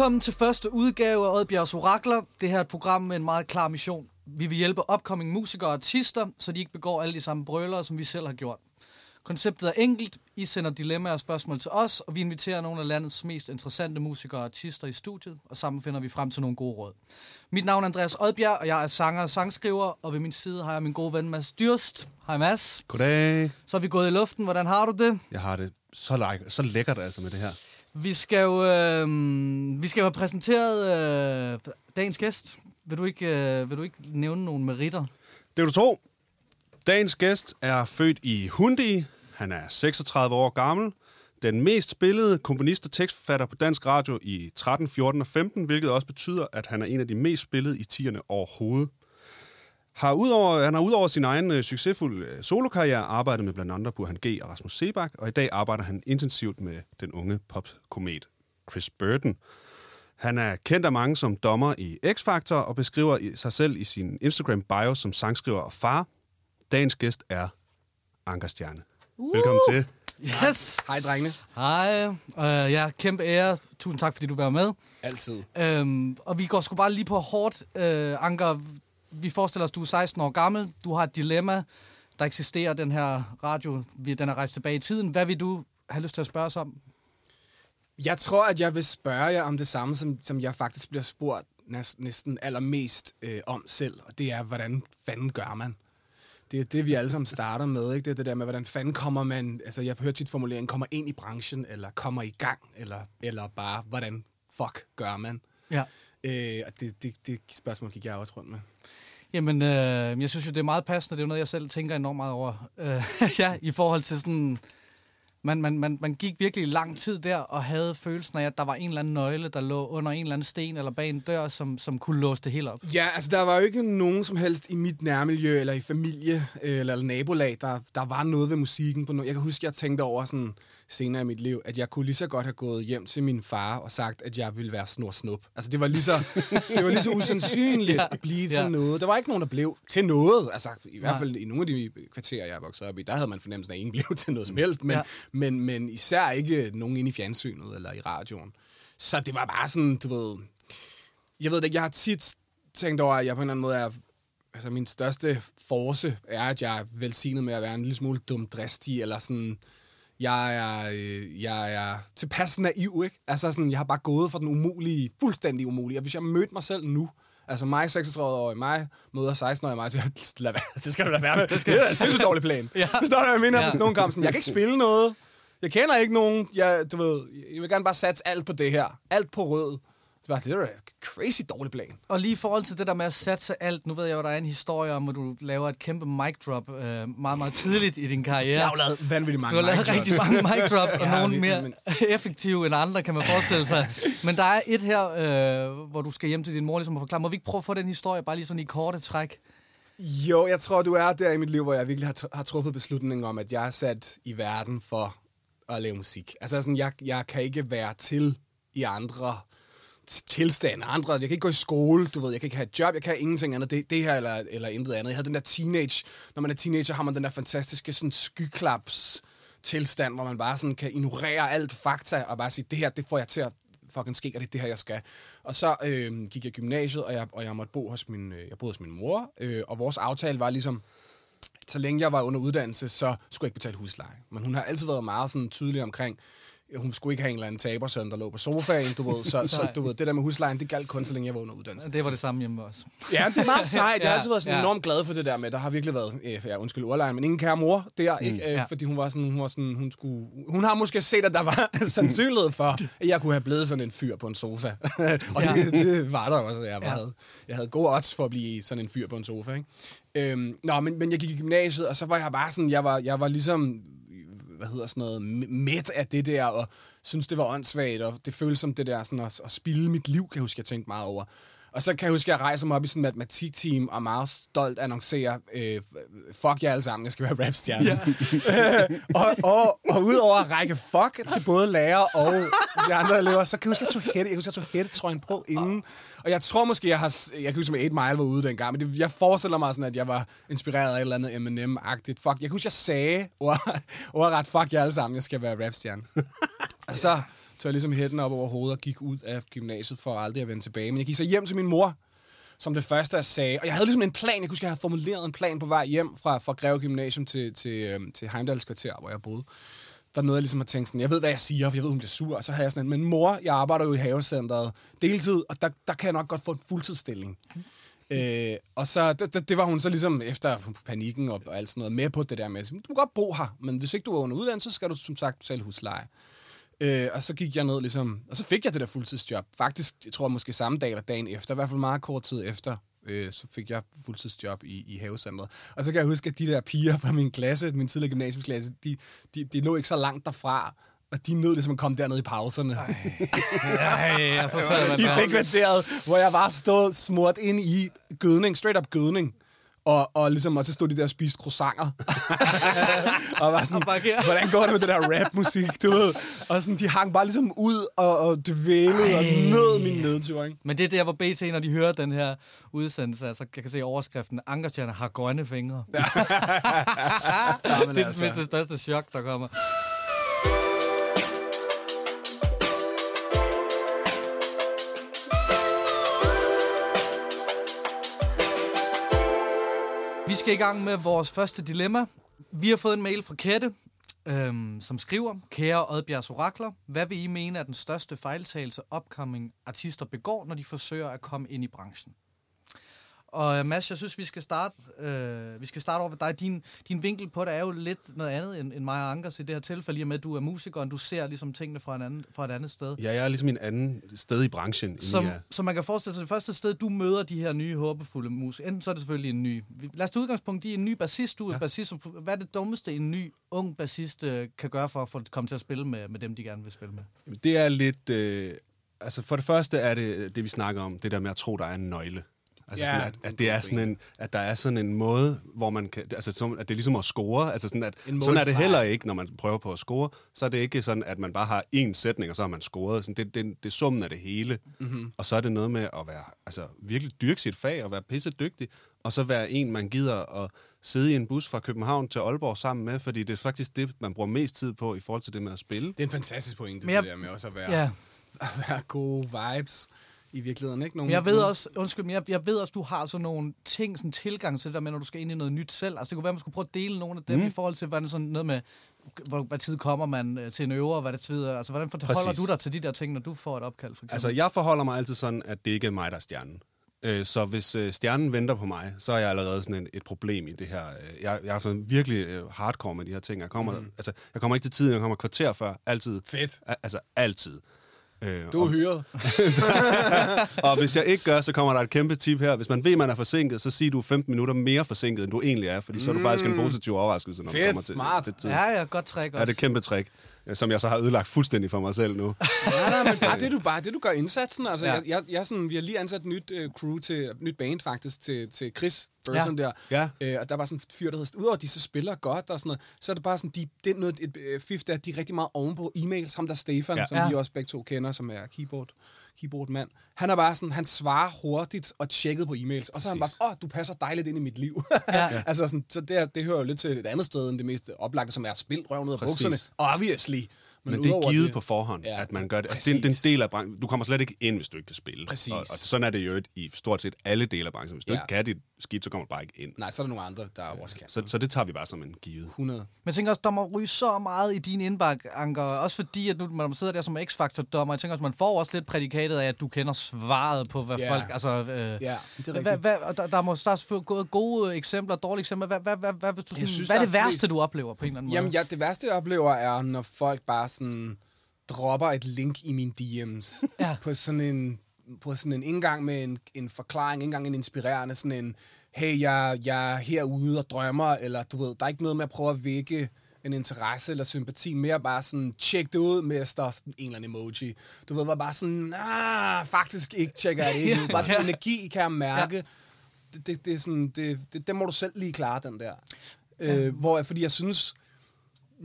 Velkommen til første udgave af Oddbjergs Orakler. Det her er et program med en meget klar mission. Vi vil hjælpe upcoming musikere og artister, så de ikke begår alle de samme brølere, som vi selv har gjort. Konceptet er enkelt. I sender dilemmaer og spørgsmål til os, og vi inviterer nogle af landets mest interessante musikere og artister i studiet, og sammen finder vi frem til nogle gode råd. Mit navn er Andreas Oddbjerg, og jeg er sanger og sangskriver, og ved min side har jeg min gode ven Mads Dyrst. Hej Mads. Goddag. Så er vi gået i luften. Hvordan har du det? Jeg har det så, læk- så lækkert altså med det her. Vi skal jo, øh, vi skal jo have præsenteret øh, dagens gæst. Vil du, ikke, øh, vil du ikke nævne nogle meritter? Det vil du tro. Dagens gæst er født i Hundi. Han er 36 år gammel. Den mest spillede komponist og tekstforfatter på dansk radio i 13, 14 og 15, hvilket også betyder, at han er en af de mest spillede i tierne overhovedet. Har udover, han har udover sin egen øh, succesfulde øh, solokarriere arbejdet med blandt andre Burhan G. og Rasmus Sebak, og i dag arbejder han intensivt med den unge popkomet Chris Burton. Han er kendt af mange som dommer i X-Factor og beskriver sig selv i sin Instagram-bio som sangskriver og far. Dagens gæst er Anker Stjerne. Uh! Velkommen til. Yes! Hej, drengene. Hej. Uh, ja, kæmpe ære. Tusind tak, fordi du var med. Altid. Um, og vi går sgu bare lige på hårdt. Uh, Anker, vi forestiller os, du er 16 år gammel. Du har et dilemma. Der eksisterer den her radio. Vi- Den er rejst tilbage i tiden. Hvad vil du have lyst til at spørge os om? Jeg tror, at jeg vil spørge jer om det samme, som, som jeg faktisk bliver spurgt næsten, næsten allermest øh, om selv, og det er, hvordan fanden gør man? Det er det, vi alle sammen starter med, ikke? Det er det der med, hvordan fanden kommer man... Altså, jeg hører tit formuleringen, kommer ind i branchen, eller kommer i gang, eller, eller bare, hvordan fuck gør man? Ja. Øh, og det, det, det spørgsmål gik jeg også rundt med. Jamen, øh, jeg synes jo, det er meget passende. Det er jo noget, jeg selv tænker enormt meget over. Øh, ja, i forhold til sådan... Man, man, man, man gik virkelig lang tid der og havde følelsen af, at der var en eller anden nøgle, der lå under en eller anden sten eller bag en dør, som, som kunne låse det hele op. Ja, altså der var jo ikke nogen som helst i mit nærmiljø eller i familie eller, eller nabolag, der, der var noget ved musikken. På no- jeg kan huske, jeg tænkte over sådan senere i mit liv, at jeg kunne lige så godt have gået hjem til min far og sagt, at jeg ville være snor snup. Altså det var lige så, det var lige så usandsynligt Ja. at blive til Ja. noget. Der var ikke nogen, der blev til noget. Altså i hvert fald i nogle af de kvarterer, jeg vokset op i, der havde man fornemmelsen af, at ingen blev til noget som helst. Men, ja. men, men især ikke nogen inde i fjernsynet eller i radioen. Så det var bare sådan, du ved, jeg ved det ikke, jeg har tit tænkt over, at jeg på en eller anden måde er... Altså, min største force er, at jeg er velsignet med at være en lille smule dumdristig, eller sådan... Jeg er, øh, jeg er tilpas naiv, ikke? Altså, sådan, jeg har bare gået for den umulige, fuldstændig umulige. Og hvis jeg mødte mig selv nu, altså mig, 36 år mig, møder 16 år mig, så jeg, lad være, det skal du lade være med. Det, skal... det er en sindssygt dårlig plan. Ja. Forstår du, hvad jeg mener? Ja. Hvis nogen kommer sådan, jeg kan ikke spille noget. Jeg kender ikke nogen. Jeg, du ved, jeg vil gerne bare satse alt på det her. Alt på rød. Det var, det var en crazy dårlig plan. Og lige i forhold til det der med at satse alt, nu ved jeg jo, der er en historie om, at du laver et kæmpe mic drop øh, meget, meget tidligt i din karriere. Jeg har jo lavet vanvittigt mange Du har lavet rigtig mange mic drops, og Ja, nogle mere men- effektive end andre, kan man forestille sig. Men der er et her, øh, hvor du skal hjem til din mor ligesom at forklare. Må vi ikke prøve at få den historie, bare lige sådan i korte træk? Jo, jeg tror, du er der i mit liv, hvor jeg virkelig har, har truffet beslutningen om, at jeg er sat i verden for at lave musik. Altså sådan, jeg, jeg kan ikke være til i andre tilstand, tilstande, andre, jeg kan ikke gå i skole, du ved, jeg kan ikke have et job, jeg kan ingenting andet, det, det her eller, eller intet andet. Jeg havde den der teenage, når man er teenager, har man den der fantastiske sådan skyklaps tilstand, hvor man bare sådan kan ignorere alt fakta og bare sige, det her, det får jeg til at fucking ske, og det er det her, jeg skal. Og så øh, gik jeg gymnasiet, og jeg, og jeg måtte bo hos min, øh, jeg boede hos min mor, øh, og vores aftale var ligesom, så længe jeg var under uddannelse, så skulle jeg ikke betale husleje. Men hun har altid været meget sådan tydelig omkring, hun skulle ikke have en eller anden tabersøn, der lå på sofaen, du ved. Så, så du ved, det der med huslejen, det galt kun, så længe jeg var under uddannelse. Det var det samme hjemme også. Ja, det er meget sejt. Jeg har altid været sådan ja. enormt glad for det der med, der har virkelig været, øh, ja, undskyld ordlejen, men ingen kære mor der, ikke? Øh, Ja. fordi hun var sådan, hun var sådan, hun skulle, hun har måske set, at der var sandsynlighed for, at jeg kunne have blevet sådan en fyr på en sofa. og Ja. det, det, var der også. Jeg, var, Ja. havde, jeg havde gode odds for at blive sådan en fyr på en sofa, ikke? Øhm, nå, men, men jeg gik i gymnasiet, og så var jeg bare sådan, jeg var, jeg var ligesom, hvad hedder sådan noget, mæt af det der, og synes det var åndssvagt, og det føltes som det der sådan at, at spille mit liv, kan jeg huske, jeg tænkte meget over. Og så kan jeg huske, at jeg rejser mig op i sådan et matematikteam, og meget stolt annoncerer, øh, fuck jer alle sammen, jeg skal være rapstjerne. Ja. og, og, og udover at række fuck til både lærer og de andre elever, så kan jeg huske, at jeg tog, hætte, jeg husker, jeg tog hættetrøjen på inden. Og jeg tror måske, jeg har... Jeg kan huske, at 8 Mile var ude dengang, men det, jeg forestiller mig sådan, at jeg var inspireret af et eller andet Eminem-agtigt. Fuck, jeg kan huske, jeg sagde, ordret, fuck jer alle sammen, jeg skal være rapstjerne. Og så Så jeg ligesom hætten op over hovedet og gik ud af gymnasiet for aldrig at vende tilbage. Men jeg gik så hjem til min mor, som det første, jeg sagde. Og jeg havde ligesom en plan. Jeg kunne huske, jeg havde formuleret en plan på vej hjem fra, fra Greve Gymnasium til, til, øhm, til Heimdals kvarter, hvor jeg boede. Der er noget, jeg ligesom har tænkt sådan, jeg ved, hvad jeg siger, for jeg ved, hun bliver sur. Og så har jeg sådan en, men mor, jeg arbejder jo i havecenteret deltid, og der, der kan jeg nok godt få en fuldtidsstilling. Øh, og så, det, det, var hun så ligesom efter panikken og, og alt sådan noget med på det der med, du kan godt bo her, men hvis ikke du er under uddannelse, så skal du som sagt betale husleje. Øh, og så gik jeg ned ligesom, og så fik jeg det der fuldtidsjob. Faktisk, jeg tror måske samme dag eller dagen efter, i hvert fald meget kort tid efter, øh, så fik jeg fuldtidsjob i, i havecentret. Og så kan jeg huske, at de der piger fra min klasse, min tidligere gymnasiumsklasse, de, de, de lå ikke så langt derfra, og de nød ligesom at komme derned i pauserne. Ej, og så sad man I frikvarteret, hvor jeg var stået smurt ind i gødning, straight up gødning. Og, og ligesom, og så stod de der og spiste croissanter. og var sådan, hvordan går det med det der rap-musik, du ved? Og sådan, de hang bare ligesom ud og, og dvælede og nød min nedtur, ikke? Men det er der, hvor BT, når de hører den her udsendelse, altså jeg kan se overskriften, Ankerstjerne har grønne fingre. Ja, Ja, det er altså. det største chok, der kommer. Vi skal i gang med vores første dilemma. Vi har fået en mail fra Kette, øhm, som skriver, Kære Oddbjergs Orakler, hvad vil I mene er den største fejltagelse upcoming artister begår, når de forsøger at komme ind i branchen? Og Mads, jeg synes, vi skal starte, øh, vi skal starte over ved dig. Din, din vinkel på det er jo lidt noget andet end, end mig og Ankers i det her tilfælde, i og med, at du er musiker, og du ser ligesom tingene fra, en anden, fra et andet sted. Ja, jeg er ligesom en anden sted i branchen. Som, er. som man kan forestille sig, det første sted, du møder de her nye, håbefulde musikere. Enten så er det selvfølgelig en ny... Lad os tage udgangspunkt i en ny bassist. Du er ja. bassist. Hvad er det dummeste, en ny, ung bassist øh, kan gøre for at få komme til at spille med, med dem, de gerne vil spille med? Det er lidt... Øh, altså for det første er det, det vi snakker om, det der med at tro, der er en nøgle. Altså Ja, sådan, at, at, det er sådan en, at der er sådan en måde, hvor man kan... Altså, som, at det er ligesom at score. Altså sådan, at, sådan er det heller ikke, når man prøver på at score. Så er det ikke sådan, at man bare har én sætning, og så har man scoret. Sådan, det, det, det er summen af det hele. Mm-hmm. Og så er det noget med at være, altså, virkelig dyrke sit fag og være pisse dygtig. Og så være en, man gider at sidde i en bus fra København til Aalborg sammen med, fordi det er faktisk det, man bruger mest tid på i forhold til det med at spille. Det er en fantastisk pointe, jeg- det der med også at være, Ja. at være gode vibes i virkeligheden, ikke? Nogle, Men jeg ved også, undskyld, men jeg, jeg ved også, du har sådan nogle ting, sådan tilgang til det der med, når du skal ind i noget nyt selv. Altså det kunne være, man skulle prøve at dele nogle af dem mm. i forhold til, hvordan sådan noget med, hvor, hvad tid kommer man øh, til en øver, hvad det tid er. Altså hvordan forholder Præcis. du dig til de der ting, når du får et opkald, for eksempel? Altså, jeg forholder mig altid sådan, at det ikke er mig, der er stjernen. Øh, Så hvis øh, stjernen venter på mig, så er jeg allerede sådan en, et problem i det her. Jeg, jeg er sådan virkelig øh, hardcore med de her ting. Jeg kommer, mm. altså, jeg kommer ikke til tiden, jeg kommer kvarter før. Altid. Fedt. Al- altså, altid. Øh, Du er og, hyret. og hvis jeg ikke gør, så kommer der et kæmpe tip her. Hvis man ved, man er forsinket, så sig du er 15 minutter mere forsinket, end du egentlig er. Fordi så er du faktisk en positiv overraskelse, når Fedt, du kommer til, smart. til tid. ja, ja, godt træk Ja, også. det er et kæmpe trick, øh, som jeg så har ødelagt fuldstændig for mig selv nu. Nej, nej, men bare det, du, bare det, du gør indsatsen. Altså, Ja. ja. jeg, jeg, jeg, sådan, vi har lige ansat et nyt uh, crew til, nyt band faktisk, til, til Chris Burton Ja. der. Ja. Øh, og der var sådan en fyr, der hed, udover at de så spiller godt og sådan noget, så er det bare sådan, de, det er noget, et øh, fif, der, de er rigtig meget ovenpå e-mails. Ham der Stefan, Ja. som Ja. vi også begge to kender, som er keyboard, keyboardmand. Han er bare sådan, han svarer hurtigt og tjekket på e-mails. Og så er han bare åh, du passer dejligt ind i mit liv. Ja. altså sådan, så det, det hører jo lidt til et andet sted, end det mest oplagte, som er spil røven ud af Præcis. bukserne. Obviously. Men, Men det er givet på forhånd, Ja, at man gør det. Altså, det, er, det er en del af branchen. Du kommer slet ikke ind, hvis du ikke kan spille. Præcis. Og, og sådan er det jo i stort set alle dele af branchen. Hvis du Ja. ikke kan dit skidt, så kommer du bare ikke ind. Nej, så er der nogle andre, der også kan. Så, så det tager vi bare som en givet. 100. Men jeg tænker også, der må ryge så meget i din indbakke, Anker. Også fordi, at nu, man sidder der som X-Factor-dommer, jeg tænker også, man får også lidt prædikatet af, at du kender svaret på, hvad Ja. folk... Altså, øh, Ja, det er hvad, rigtigt. hvad, og der, der må der er selvfølgelig gode, eksempler og dårlige eksempler. Hvad, hvad, hvad, hvad, hvis du sådan, synes, hvad er det er værste, flest- du oplever på en eller anden måde? Jamen, ja, det værste, jeg oplever, er, når folk bare sådan dropper et link i mine DM's. Ja. På sådan en på sådan en indgang med en, en forklaring, indgang en inspirerende, sådan en, hey, jeg, jeg er herude og drømmer, eller du ved, der er ikke noget med at prøve at vække en interesse eller sympati, mere bare sådan, tjek det ud, mester, sådan en eller anden emoji. Du ved, var bare sådan, nah, faktisk ikke tjekker jeg det ikke. Bare sådan energi, kan jeg mærke. Ja. Det, det, det, er sådan, det, det, det må du selv lige klare, den der. Ja. Øh, hvor, fordi jeg synes,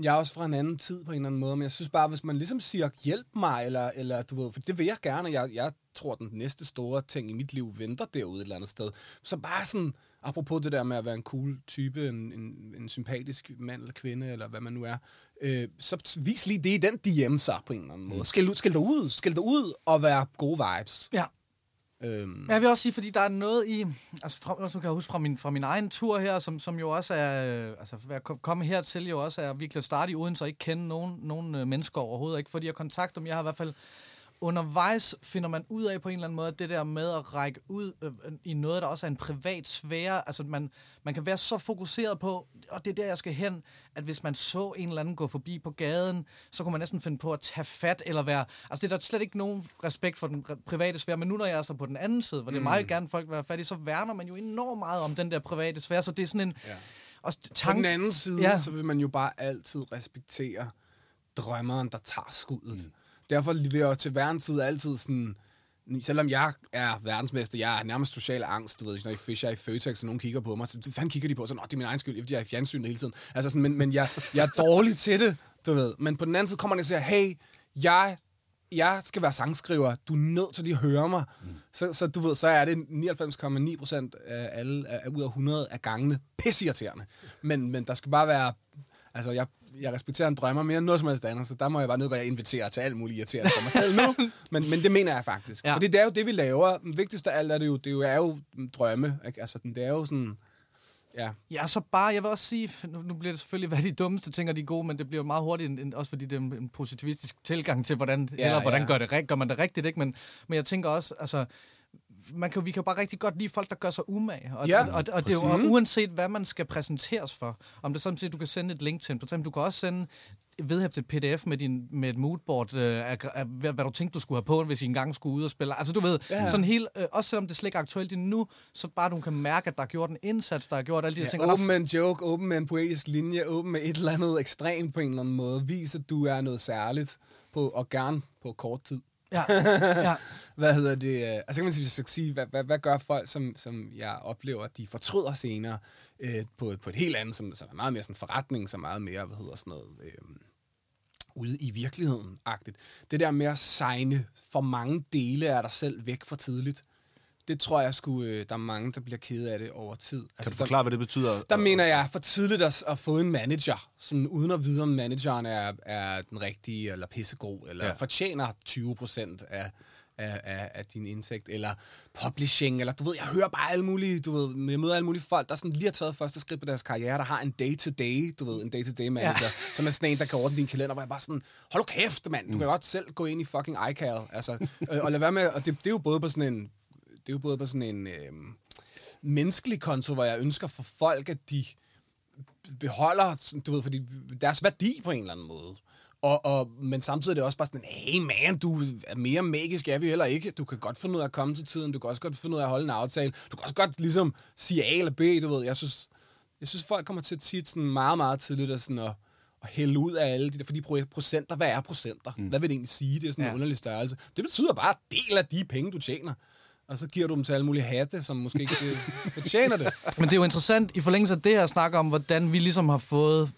jeg er også fra en anden tid på en eller anden måde, men jeg synes bare, hvis man ligesom siger, hjælp mig, eller, eller du ved, for det vil jeg gerne, jeg, jeg tror, den næste store ting i mit liv venter derude et eller andet sted. Så bare sådan, apropos det der med at være en cool type, en, en, en sympatisk mand eller kvinde, eller hvad man nu er, øh, så vis lige det i den DM så på en eller anden måde. Skæld, ud- skæld dig ud, skæld dig ud og være gode vibes. Ja. Øhm, Jeg vil også sige, fordi der er noget i, altså fra, også nu kan jeg huske fra min, fra min egen tur her, som, som jo også er, øh, altså ved at komme hertil jo også er virkelig at starte i Odense og ikke kende nogen, nogen øh, mennesker overhovedet, ikke? Fordi jeg kontakt dem, jeg har i hvert fald undervejs finder man ud af på en eller anden måde, at det der med at række ud øh, i noget, der også er en privat sfære, altså man, man kan være så fokuseret på, og det er der, jeg skal hen, at hvis man så en eller anden gå forbi på gaden, så kunne man næsten finde på at tage fat, eller være, altså det er der slet ikke nogen respekt for den private sfære, men nu når jeg er så på den anden side, hvor det er meget gerne folk vil være fat i, så værner man jo enormt meget om den der private sfære, så det er sådan en, ja. På tank, den anden side, ja. så vil man jo bare altid respektere drømmeren, der tager skuddet. Mm. Derfor vil jeg til hver en tid altid sådan... Selvom jeg er verdensmester, jeg er nærmest social angst, du ved, når jeg fisher i Føtex, og nogen kigger på mig, så fanden kigger de på? Så, det er min egen skyld, fordi jeg er i fjernsynet hele tiden. Altså sådan, men, men jeg, jeg er dårlig til det, du ved. Men på den anden side kommer man og siger, hey, jeg, jeg skal være sangskriver, du er nødt til at høre mig. Mm. Så, så du ved, så er det 99,9 procent af alle, af, ud af 100 af gangene pisseirriterende. Men, men der skal bare være Altså, jeg, jeg respekterer en drømmer mere end noget som helst andet, så der må jeg bare ned, hvor jeg inviterer til alt muligt irriterende for mig selv nu. Men, men det mener jeg faktisk. Ja. Fordi det er jo det, vi laver. Det vigtigste af alt er det jo, det er jo, er jo drømme. Ikke? Altså, det er jo sådan... Ja. Ja, så bare, jeg vil også sige, nu, nu bliver det selvfølgelig, hvad de dummeste ting er de gode, men det bliver meget hurtigt, en, en, også fordi det er en, en positivistisk tilgang til, hvordan, ja, eller hvordan ja. gør, det, gør man det rigtigt, ikke? Men, men jeg tænker også, altså, man kan, vi kan bare rigtig godt lide folk, der gør sig umage. Og, Ja, og, og, og det er jo uanset, hvad man skal præsenteres for. Om det er sådan set, du kan sende et link til en, for eksempel, du kan også sende et vedhæftet pdf med, din, med et moodboard øh, af, af, hvad, hvad, du tænkte, du skulle have på, hvis I engang skulle ud og spille. Altså du ved, ja. sådan helt, øh, også selvom det slet ikke er aktuelt endnu, så bare du kan mærke, at der er gjort en indsats, der er gjort alle de ting. Ja, der- åben med en joke, åben med en poetisk linje, åben med et eller andet ekstremt på en eller anden måde. Vis, at du er noget særligt, på, og gerne på kort tid. Ja, ja. Hvad hedder det? Øh, altså kan man sige, sige hvad, hvad, hvad gør folk, som, som jeg oplever, at de fortryder senere øh, på, på et helt andet, som, som er meget mere sådan forretning, som er meget mere, hvad hedder sådan noget, øh, ude i virkeligheden-agtigt. Det der med at signe for mange dele af dig selv væk for tidligt, det tror jeg skulle, øh, der er mange, der bliver ked af det over tid. Altså, Kan du der- forklare, hvad det betyder? der mener jeg for tidligt at, at få en manager, sådan uden at vide, om manageren er, er den rigtige, eller pissegod, eller Ja. fortjener 20 procent af, af, af, af din indtægt, eller publishing, eller du ved, jeg hører bare alle mulige, du ved, jeg møder alle mulige folk, der sådan lige har taget første skridt på deres karriere, der har en day-to-day, du ved, en day-to-day manager, ja. som er sådan en, der kan ordne din kalender, hvor jeg bare sådan, hold kæft, mand, du kan godt selv gå ind i fucking iCal, altså, øh, og lad være med, og det, det er jo både på sådan en, det er jo både på sådan en øh, menneskelig konto, hvor jeg ønsker for folk, at de beholder, du ved, fordi deres værdi på en eller anden måde. Og, og, men samtidig er det også bare sådan, hey man, du er mere magisk, er vi heller ikke. Du kan godt finde ud af at komme til tiden, du kan også godt finde ud af at holde en aftale. Du kan også godt ligesom sige A eller B, du ved. Jeg synes, jeg synes folk kommer til tit sådan meget, meget tidligt at, sådan at, at hælde ud af alle de der, fordi pro- procenter, hvad er procenter? Mm. Hvad vil det egentlig sige? Det er sådan en Ja. underlig størrelse. Det betyder bare del af de penge, du tjener. Og så giver du dem til alle mulige hatte, som måske ikke øh, fortjener det. Men det er jo interessant i forlængelse af det her at snakke om, hvordan vi ligesom har fået,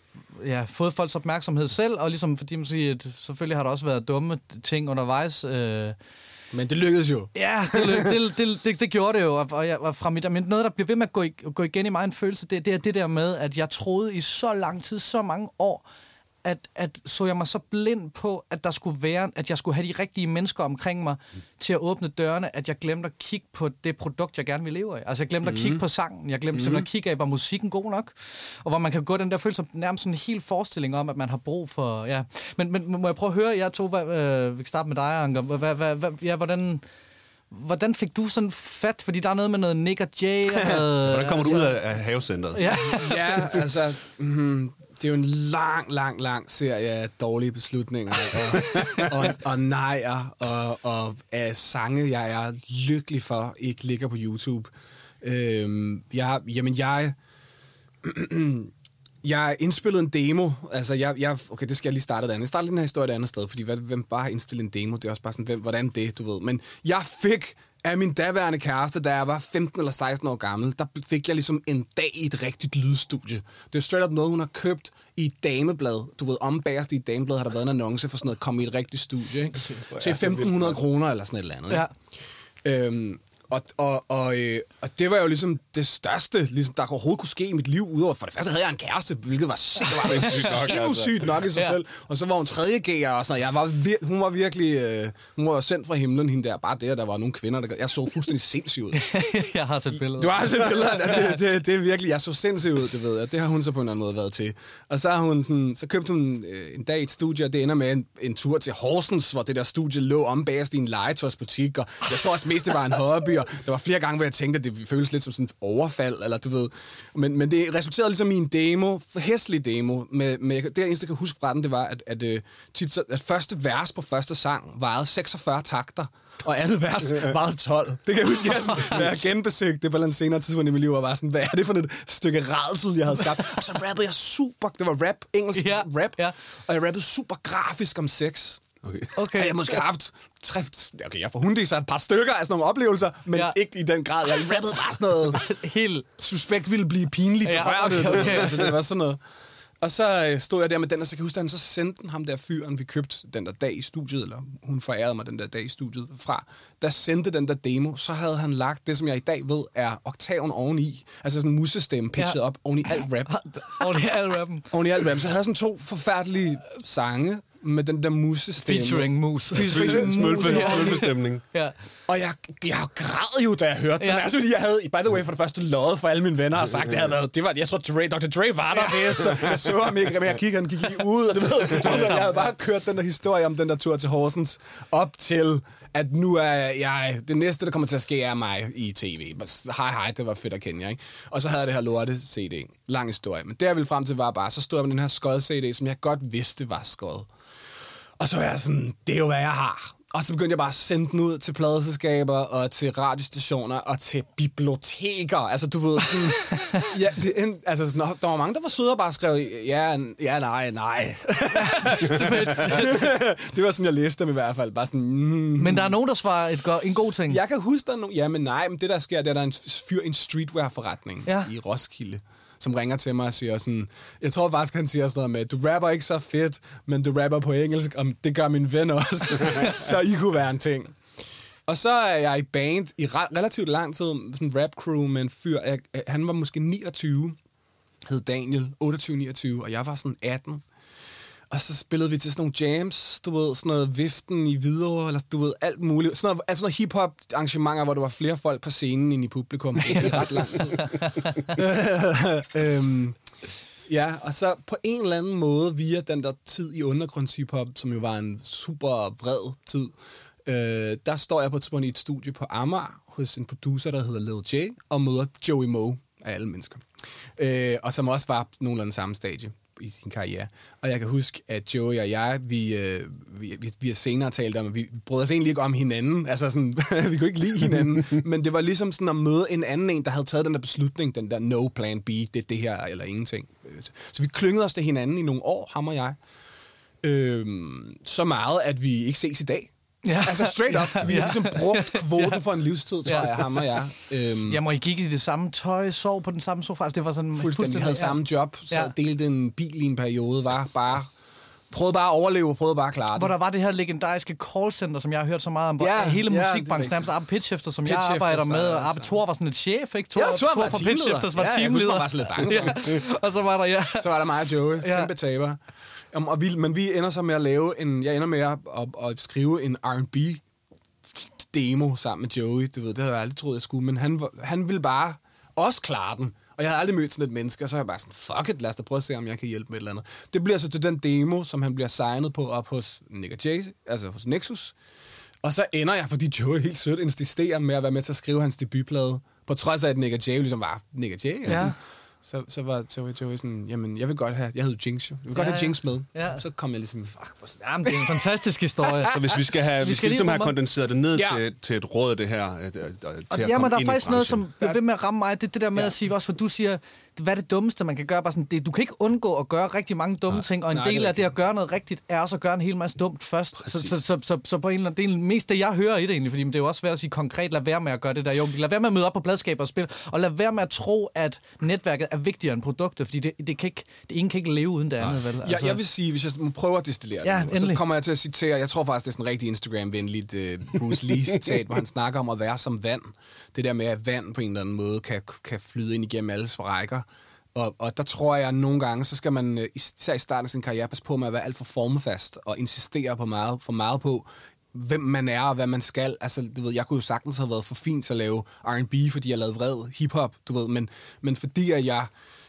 ja, fået folks opmærksomhed selv, og ligesom, fordi man siger, at selvfølgelig har der også været dumme ting undervejs. Øh, Men det lykkedes jo. ja, det, lø- det, det, det, det gjorde det jo, og, og, jeg, og fra mit, men noget, der bliver ved med at gå, i, gå igen i mig en følelse, det, det er det der med, at jeg troede i så lang tid, så mange år, at, at så jeg mig så blind på, at der skulle være, at jeg skulle have de rigtige mennesker omkring mig til at åbne dørene, at jeg glemte at kigge på det produkt, jeg gerne vil leve af. Altså jeg glemte mm. at kigge på sangen, jeg glemte mm. simpelthen at kigge af, var musikken god nok? Og hvor man kan gå den der følelse, nærmest sådan en hel forestilling om, at man har brug for, ja. Men, men må jeg prøve at høre, jeg to, hvad, øh, vi kan starte med dig, Anker, hvad, hvad, hvad, ja, hvordan, hvordan fik du sådan fat? Fordi der er noget med noget Nick og Jay. Og noget, Hvordan kommer du ud af, af havecenteret? Ja. Ja, altså, mm, det er jo en lang, lang, lang serie af dårlige beslutninger, og, og, og nejer, og, og af sange, jeg er lykkelig for, ikke ligger på YouTube. Øhm, jeg, jamen, jeg... Jeg indspillede en demo. Altså, jeg, jeg, okay, det skal jeg lige starte et andet. Jeg starter den her historie et andet sted, fordi hvem bare har indstillet en demo, det er også bare sådan, hvem, hvordan det, du ved. Men jeg fik af min daværende kæreste, da jeg var 15 eller 16 år gammel, der fik jeg ligesom en dag i et rigtigt lydstudie. Det er straight up noget, hun har købt i et dameblad. Du ved, om bagerst i et dameblad har der været en annonce for sådan noget, kom i et rigtigt studie, ikke? Til 1.500 kroner eller sådan et eller andet. ikke? Ja. Øhm, og, og, og, øh, og det var jo ligesom det største, ligesom, der overhovedet kunne ske i mit liv. Udover, for det første havde jeg en kæreste, hvilket var sygt, var det sygt nok, altså. sygt nok i sig Ja. selv. Og så var hun tredje G'er, og sådan, jeg var vir- hun var virkelig, øh, hun var sendt fra himlen, hende der. Bare det, at der var nogle kvinder, der, jeg så fuldstændig sindssyg ud. jeg har set billeder. Du har set billeder af det, det, det, er virkelig, jeg så sindssygt ud, det ved jeg. Det har hun så på en eller anden måde været til. Og så, har hun sådan, så købte hun øh, en dag i et studie, og det ender med en, en tur til Horsens, hvor det der studie lå om bagerst i en legetøjsbutik, og jeg tror også mest, det var en hobby, og der var flere gange, hvor jeg tænkte, at det føles lidt som sådan et overfald, eller du ved. Men, men det resulterede ligesom i en demo, hæslig demo, med, med det eneste, jeg kan huske fra den, det var, at, at, øh, tit, at første vers på første sang varede 46 takter, og andet vers varede 12. Det kan jeg huske, jeg, sådan, da jeg genbesøgte det på et senere tidspunkt i mit liv, og var sådan, hvad er det for et stykke redsel, jeg havde skabt? Og så rappede jeg super, det var rap, engelsk Ja, rap, ja. og jeg rappede super grafisk om sex. Okay. Okay. Jeg har måske haft tre, okay, jeg får hunde så et par stykker af sådan nogle oplevelser, men Ja. ikke i den grad. Jeg rappede bare sådan noget, Helt... suspekt ville blive pinligt Ja, berørt. okay, Okay. Altså, det var sådan noget. Og så øh, stod jeg der med den, og så kan jeg huske, at han så sendte den ham der fyren, vi købte den der dag i studiet, eller hun forærede mig den der dag i studiet fra, der sendte den der demo, så havde han lagt det, som jeg i dag ved, er oktaven oveni, altså sådan en musestemme pitchet Ja. op oven i alt rap. Er alle rappen. Oven i alt rap. Så havde sådan to forfærdelige sange med den der musestemme. Featuring mus. Featuring smølfestemning. Ja. Og jeg, jeg græd jo, da jeg hørte Ja. den. Altså, jeg havde, by the way, for det første løjet for alle mine venner og sagt, det havde været, det var, jeg tror, Dre, Dr. Dre var der vist. og Jeg så ham ikke, men jeg kiggede, han gik lige ud, og det ved, det var, sådan, jeg havde bare kørt den der historie om den der tur til Horsens, op til, at nu er jeg, det næste, der kommer til at ske, er mig i tv. Hej, hej, det var fedt at kende jer, ikke? Og så havde jeg det her lorte CD. Lang historie. Men det, jeg ville frem til, var bare, så stod jeg med den her skod CD, som jeg godt vidste var skod. Og så var jeg sådan, det er jo, hvad jeg har. Og så begyndte jeg bare at sende den ud til pladeselskaber, og til radiostationer, og til biblioteker. Altså, du ved, sådan... ja, det, altså, sådan, der var mange, der var søde og bare skrev, ja, ja, nej, nej. det var sådan, jeg læste dem i hvert fald. Bare sådan, mm. Men der er nogen, der svarer et go- en god ting. Jeg kan huske, der er no- ja, men nej, men det der sker, det er, der er en fyr i en streetwear-forretning ja. i Roskilde, som ringer til mig og siger sådan, jeg tror faktisk, han siger sådan noget med, du rapper ikke så fedt, men du rapper på engelsk, og det gør min ven også, så I kunne være en ting. Og så er jeg i band i re- relativt lang tid, sådan en rap crew med en fyr, jeg, han var måske 29, hed Daniel, 28-29, og jeg var sådan 18. Og så spillede vi til sådan nogle jams, du ved, sådan noget viften i Hvidovre, eller du ved, alt muligt. Sådan noget, altså noget hip-hop arrangementer, hvor der var flere folk på scenen end i publikum i ret lang tid. øhm, ja, og så på en eller anden måde, via den der tid i undergrunds-hip-hop, som jo var en super vred tid, øh, der står jeg på et tidspunkt i et studie på Amager, hos en producer, der hedder Lil J, og møder Joey Moe af alle mennesker. Øh, og som også var nogenlunde samme stadie i sin karriere. Og jeg kan huske, at Joey og jeg, vi, øh, vi, vi, vi har senere talt om, at vi brød os egentlig ikke om hinanden. Altså sådan, vi kunne ikke lide hinanden. men det var ligesom sådan at møde en anden en, der havde taget den der beslutning, den der no plan B, det er det her eller ingenting. Så vi klyngede os til hinanden i nogle år, ham og jeg. Øhm, så meget, at vi ikke ses i dag. Ja. Ja. Altså straight up. Vi har Ja. ligesom brugt kvoten Ja. for en livstid, tror Ja. jeg, ham og jeg. Øhm, Jamen, I gik i det samme tøj, sov på den samme sofa. Altså, det var sådan fuldstændig. Vi havde ja. samme job, så Ja. ja. delte en bil i en periode, var bare... Prøvede bare at overleve, prøvede bare at klare Hvor det. der var det her legendariske callcenter, som jeg har hørt så meget om, hvor Ja, hele ja, musikbranchen, nærmest Arbe Pitchhifter, som jeg Pitchhifters arbejder med, var og Arbe Thor var sådan et chef, ikke? Thor, Ja, Thor var fra teamleder. Pitchhifters var Ja, jeg husker, teamleder. man var så lidt bange ja. Og så var der, ja. Så var der mig og Joey, Ja. ja. kæmpe taber. Jamen, og vi, men vi ender så med at lave en... Jeg ender med at, at, at skrive en R&B demo sammen med Joey. Du ved, det havde jeg aldrig troet, jeg skulle. Men han, han ville bare også klare den. Og jeg havde aldrig mødt sådan et menneske, og så er jeg bare sådan, fuck it, lad os da prøve at se, om jeg kan hjælpe med et eller andet. Det bliver så til den demo, som han bliver signet på op hos Nick og Jay, altså hos Nexus. Og så ender jeg, fordi Joey helt sødt insisterer med at være med til at skrive hans debutplade, på trods af, at Nick og Jay ligesom var Nick og Jay. og Ja. sådan. Så, så var Joey, Joey sådan, jamen, jeg vil godt have, jeg hedder Jinx jo. Jeg vil godt Ja, have ja. Jinx med. Ja. Så kom jeg ligesom, fuck, hvor Jamen, det er en fantastisk historie. Så hvis vi skal have, vi Vi skal, skal lige ligesom have kondenseret det ned Ja. til, til et råd, det her, øh, øh, til Og at jamen, komme der er ind i faktisk noget, som bliver ved med at ramme mig. Det er det der med ja. at sige, også for du siger, hvad er det dummeste, man kan gøre? Bare sådan, det, du kan ikke undgå at gøre rigtig mange dumme nej, ting, og en nej, del det af det at gøre noget rigtigt, er også at gøre en hel masse dumt først. Så, så, så, så, så, på en eller anden, er mest det, jeg hører i det egentlig, fordi det er jo også svært at sige konkret, lad være med at gøre det der. Jo, lad være med at møde op på pladskab og spille, og lad være med at tro, at netværket er vigtigere end produktet, fordi det, det, kan ikke, det ene kan ikke leve uden det andet, vel? Altså... Jeg, jeg vil sige, hvis jeg må prøve at destillere Ja, det, så kommer jeg til at citere, jeg tror faktisk, det er sådan en rigtig Instagram-venligt uh, Bruce Lee-citat, hvor han snakker om at være som vand. Det der med, at vand på en eller anden måde kan, kan flyde ind igennem alle sprækker. Og, og der tror jeg, at nogle gange, så skal man, øh, især i starten af sin karriere, passe på med at være alt for formfast og insistere på meget, for meget på, hvem man er og hvad man skal. Altså, du ved, jeg kunne jo sagtens have været for fint til at lave R&B, fordi jeg lavede vred hiphop, du ved, men, men fordi at jeg,